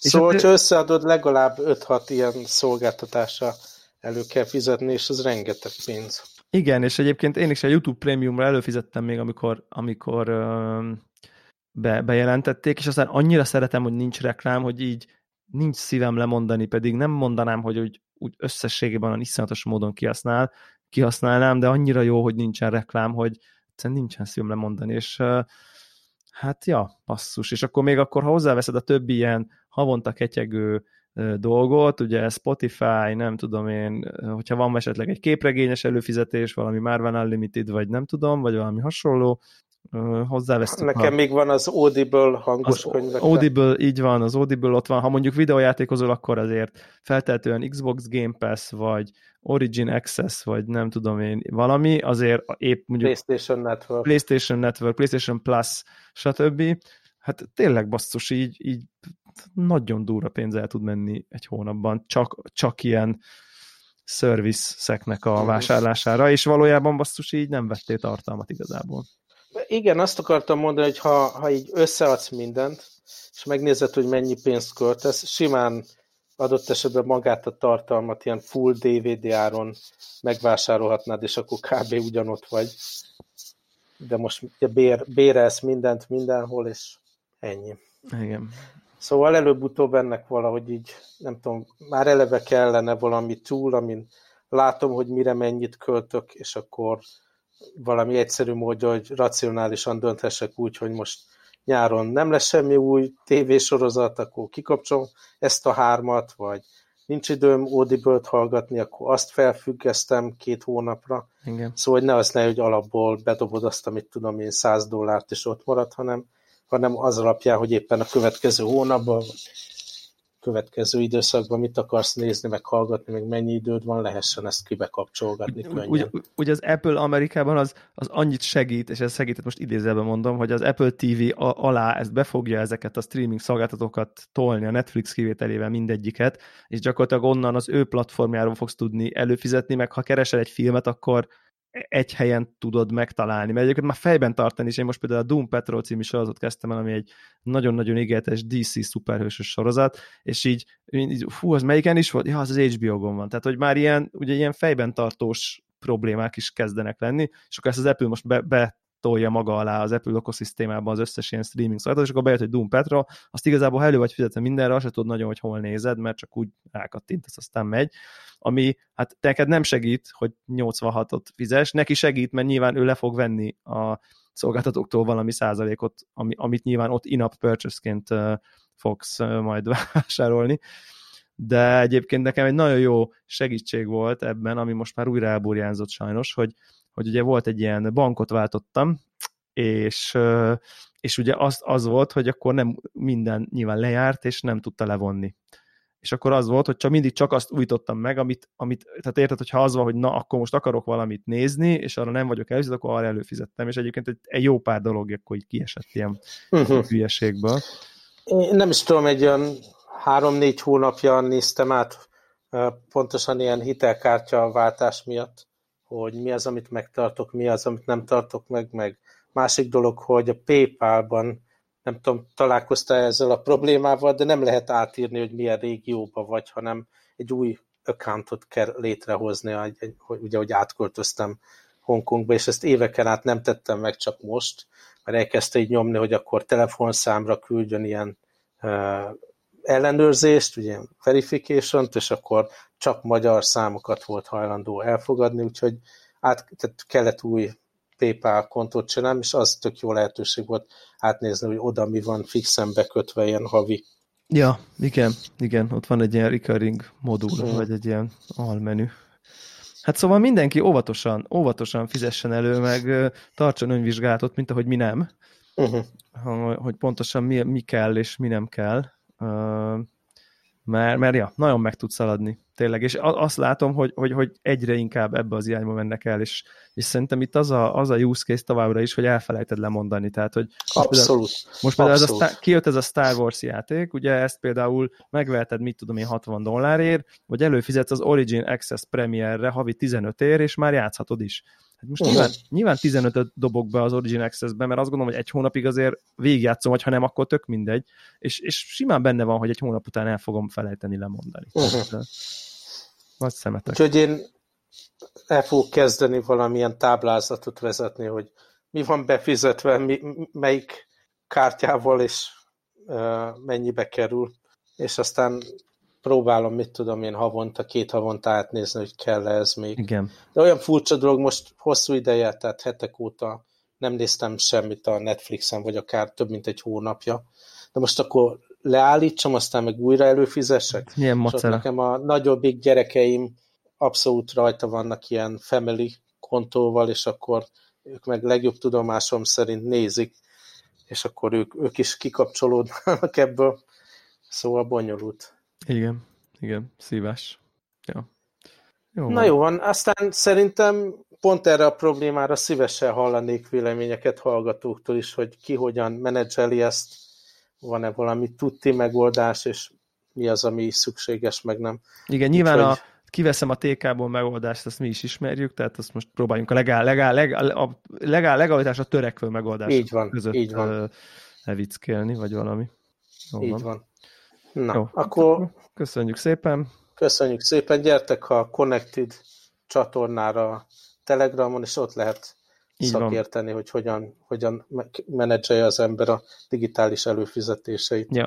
És szóval, hogyha összeadod, legalább 5-6 ilyen szolgáltatásra elő kell fizetni, és az rengeteg pénz. Igen, és egyébként én is a YouTube Premiumra előfizettem még, amikor, amikor be, bejelentették, és aztán annyira szeretem, hogy nincs reklám, hogy így nincs szívem lemondani, pedig nem mondanám, hogy úgy, úgy összességében iszonyatos módon kihasznál, kihasználnám, de annyira jó, hogy nincsen reklám, hogy egyszerűen nincsen szívem lemondani, és hát ja, passzus. És akkor még akkor, ha hozzáveszed a többi ilyen havonta ketyegő dolgot, ugye Spotify, nem tudom én, hogyha van esetleg egy képregényes előfizetés, valami Marvel Unlimited, vagy nem tudom, vagy valami hasonló, hozzávesztük. Nekem ha... még van az Audible hangos az könyvekre. Audible, így van, az Audible ott van. Ha mondjuk videójátékozol, akkor azért feltehetően Xbox Game Pass, vagy Origin Access, vagy nem tudom én, valami, azért épp mondjuk PlayStation Network, PlayStation Network, PlayStation Plus, stb. Hát tényleg basszus, így, így nagyon durva pénz el tud menni egy hónapban, csak, csak ilyen service-szeknek a mhm. vásárlására, és valójában basszus így nem vettél tartalmat igazából. Igen, azt akartam mondani, hogy ha, ha így összeadsz mindent, és megnézed, hogy mennyi pénzt költesz, simán adott esetben magát a tartalmat ilyen full DVD áron megvásárolhatnád, és akkor kb. ugyanott vagy. De most ugye bér, bérelsz mindent mindenhol, és ennyi. Igen. Szóval előbb-utóbb ennek valahogy így, nem tudom, már eleve kellene valami túl, amin látom, hogy mire mennyit költök, és akkor valami egyszerű módja, hogy racionálisan dönthessek úgy, hogy most nyáron nem lesz semmi új tévésorozat, akkor kikapcsolom ezt a hármat, vagy nincs időm Audible-t hallgatni, akkor azt felfüggesztem két hónapra. Igen. Szóval hogy ne az ne, hogy alapból bedobod azt, amit tudom én, 100 dollárt, és ott marad, hanem, hanem az alapján, hogy éppen a következő hónapban, vagy következő időszakban mit akarsz nézni, meg hallgatni, meg mennyi időd van, lehessen ezt kibekapcsolgatni könnyen. Ugye, ugye az Apple Amerikában az, az annyit segít, és ez segített most idézelben mondom, hogy az Apple TV alá ezt befogja ezeket a streaming szolgáltatókat tolni, a Netflix kivételével mindegyiket, és gyakorlatilag onnan az ő platformjáról fogsz tudni előfizetni, meg ha keresel egy filmet, akkor egy helyen tudod megtalálni, mert egyébként már fejben tartani, és én most például a Doom Patrol című sorozatot kezdtem el, ami egy nagyon-nagyon ígéretes DC szuperhősös sorozat, és így, így fú, az melyiken is volt? Ja, az az HBO-gon van. Tehát, hogy már ilyen, ugye ilyen fejben tartós problémák is kezdenek lenni, és akkor ezt az Apple most be, be tolja maga alá az Apple ökoszisztémában az összes ilyen streaming szolgáltató, és akkor bejött, hogy Doom Petra, azt igazából ha elő vagy fizetve mindenre, azt se tudod nagyon, hogy hol nézed, mert csak úgy rákattintasz, aztán megy, ami hát neked nem segít, hogy 86-ot fizes, neki segít, mert nyilván ő le fog venni a szolgáltatóktól valami százalékot, ami, amit nyilván ott in-app purchase-ként fogsz majd vásárolni. De egyébként nekem egy nagyon jó segítség volt ebben, ami most már újra elburjánzott sajnos, hogy hogy ugye volt egy ilyen bankot váltottam, és, és ugye az, az volt, hogy akkor nem minden nyilván lejárt, és nem tudta levonni. És akkor az volt, hogy csak mindig csak azt újítottam meg, amit, amit tehát érted, hogy ha az van, hogy na, akkor most akarok valamit nézni, és arra nem vagyok előző, akkor arra előfizettem, és egyébként egy, egy jó pár dolog akkor így kiesett ilyen uh-huh. hülyeségből. Én nem is tudom, egy olyan három-négy hónapja néztem át pontosan ilyen hitelkártya váltás miatt, hogy mi az, amit megtartok, mi az, amit nem tartok meg, meg másik dolog, hogy a PayPal-ban nem tudom, találkoztál ezzel a problémával, de nem lehet átírni, hogy milyen régióba vagy, hanem egy új accountot kell létrehozni, hogy, ugye, hogy átköltöztem Hongkongba, és ezt éveken át nem tettem meg, csak most, mert elkezdte így nyomni, hogy akkor telefonszámra küldjön ilyen uh, ellenőrzést, ugye verification és akkor csak magyar számokat volt hajlandó elfogadni, úgyhogy át, tehát kellett új PayPal kontót csinálni, és az tök jó lehetőség volt átnézni, hogy oda mi van fixen bekötve ilyen havi. Ja, igen, igen, ott van egy ilyen recurring modul, mm. vagy egy ilyen almenü. Hát szóval mindenki óvatosan, óvatosan fizessen elő, meg tartson önvizsgálatot, mint ahogy mi nem, uh-huh. hogy pontosan mi, mi kell és mi nem kell mert, mert ja, nagyon meg tud szaladni, tényleg, és azt látom, hogy, hogy, hogy egyre inkább ebbe az irányba mennek el, és, és szerintem itt az a, az a use case továbbra is, hogy elfelejted lemondani, tehát, hogy Abszolút. Most például Abszolút. Ez a, kijött ez a Star Wars játék, ugye ezt például megveheted, mit tudom én, 60 dollárért, vagy előfizetsz az Origin Access Premiere-re havi 15 ér, és már játszhatod is. Hát most uh-huh. nyilván, nyilván 15-öt dobok be az Origin Access-be, mert azt gondolom, hogy egy hónapig azért végigjátszom, vagy ha nem, akkor tök mindegy. És, és simán benne van, hogy egy hónap után el fogom felejteni lemondani. Uh-huh. Nagy szemetek. Úgyhogy én el fogok kezdeni valamilyen táblázatot vezetni, hogy mi van befizetve, mi, melyik kártyával, és uh, mennyibe kerül. És aztán próbálom, mit tudom én, havonta, két havonta átnézni, hogy kell -e ez még. Igen. De olyan furcsa dolog, most hosszú ideje, tehát hetek óta nem néztem semmit a Netflixen, vagy akár több mint egy hónapja. De most akkor leállítsam, aztán meg újra előfizessek. Milyen macera. nekem a nagyobbik gyerekeim abszolút rajta vannak ilyen family kontóval, és akkor ők meg legjobb tudomásom szerint nézik, és akkor ők, ők is kikapcsolódnak ebből. Szóval bonyolult. Igen, igen, szívás. Ja. Jó Na van. jó van, aztán szerintem pont erre a problémára szívesen hallanék véleményeket hallgatóktól is, hogy ki hogyan menedzseli ezt, van-e valami tutti megoldás, és mi az, ami szükséges, meg nem. Igen, nyilván Úgyhogy... a, kiveszem a TK-ból megoldást, azt mi is ismerjük, tehát azt most próbáljunk a legál, legál, legál, a legál legalitásra törekvő megoldást így van, között így van. levickélni, vagy valami. Jó így van. van. Na, Jó, akkor... Köszönjük szépen. Köszönjük szépen. Gyertek a Connected csatornára Telegramon, és ott lehet Így szakérteni, van. hogy hogyan, hogyan menedzselje az ember a digitális előfizetéseit. Ja,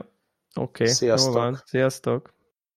oké. Okay. Sziasztok. Sziasztok.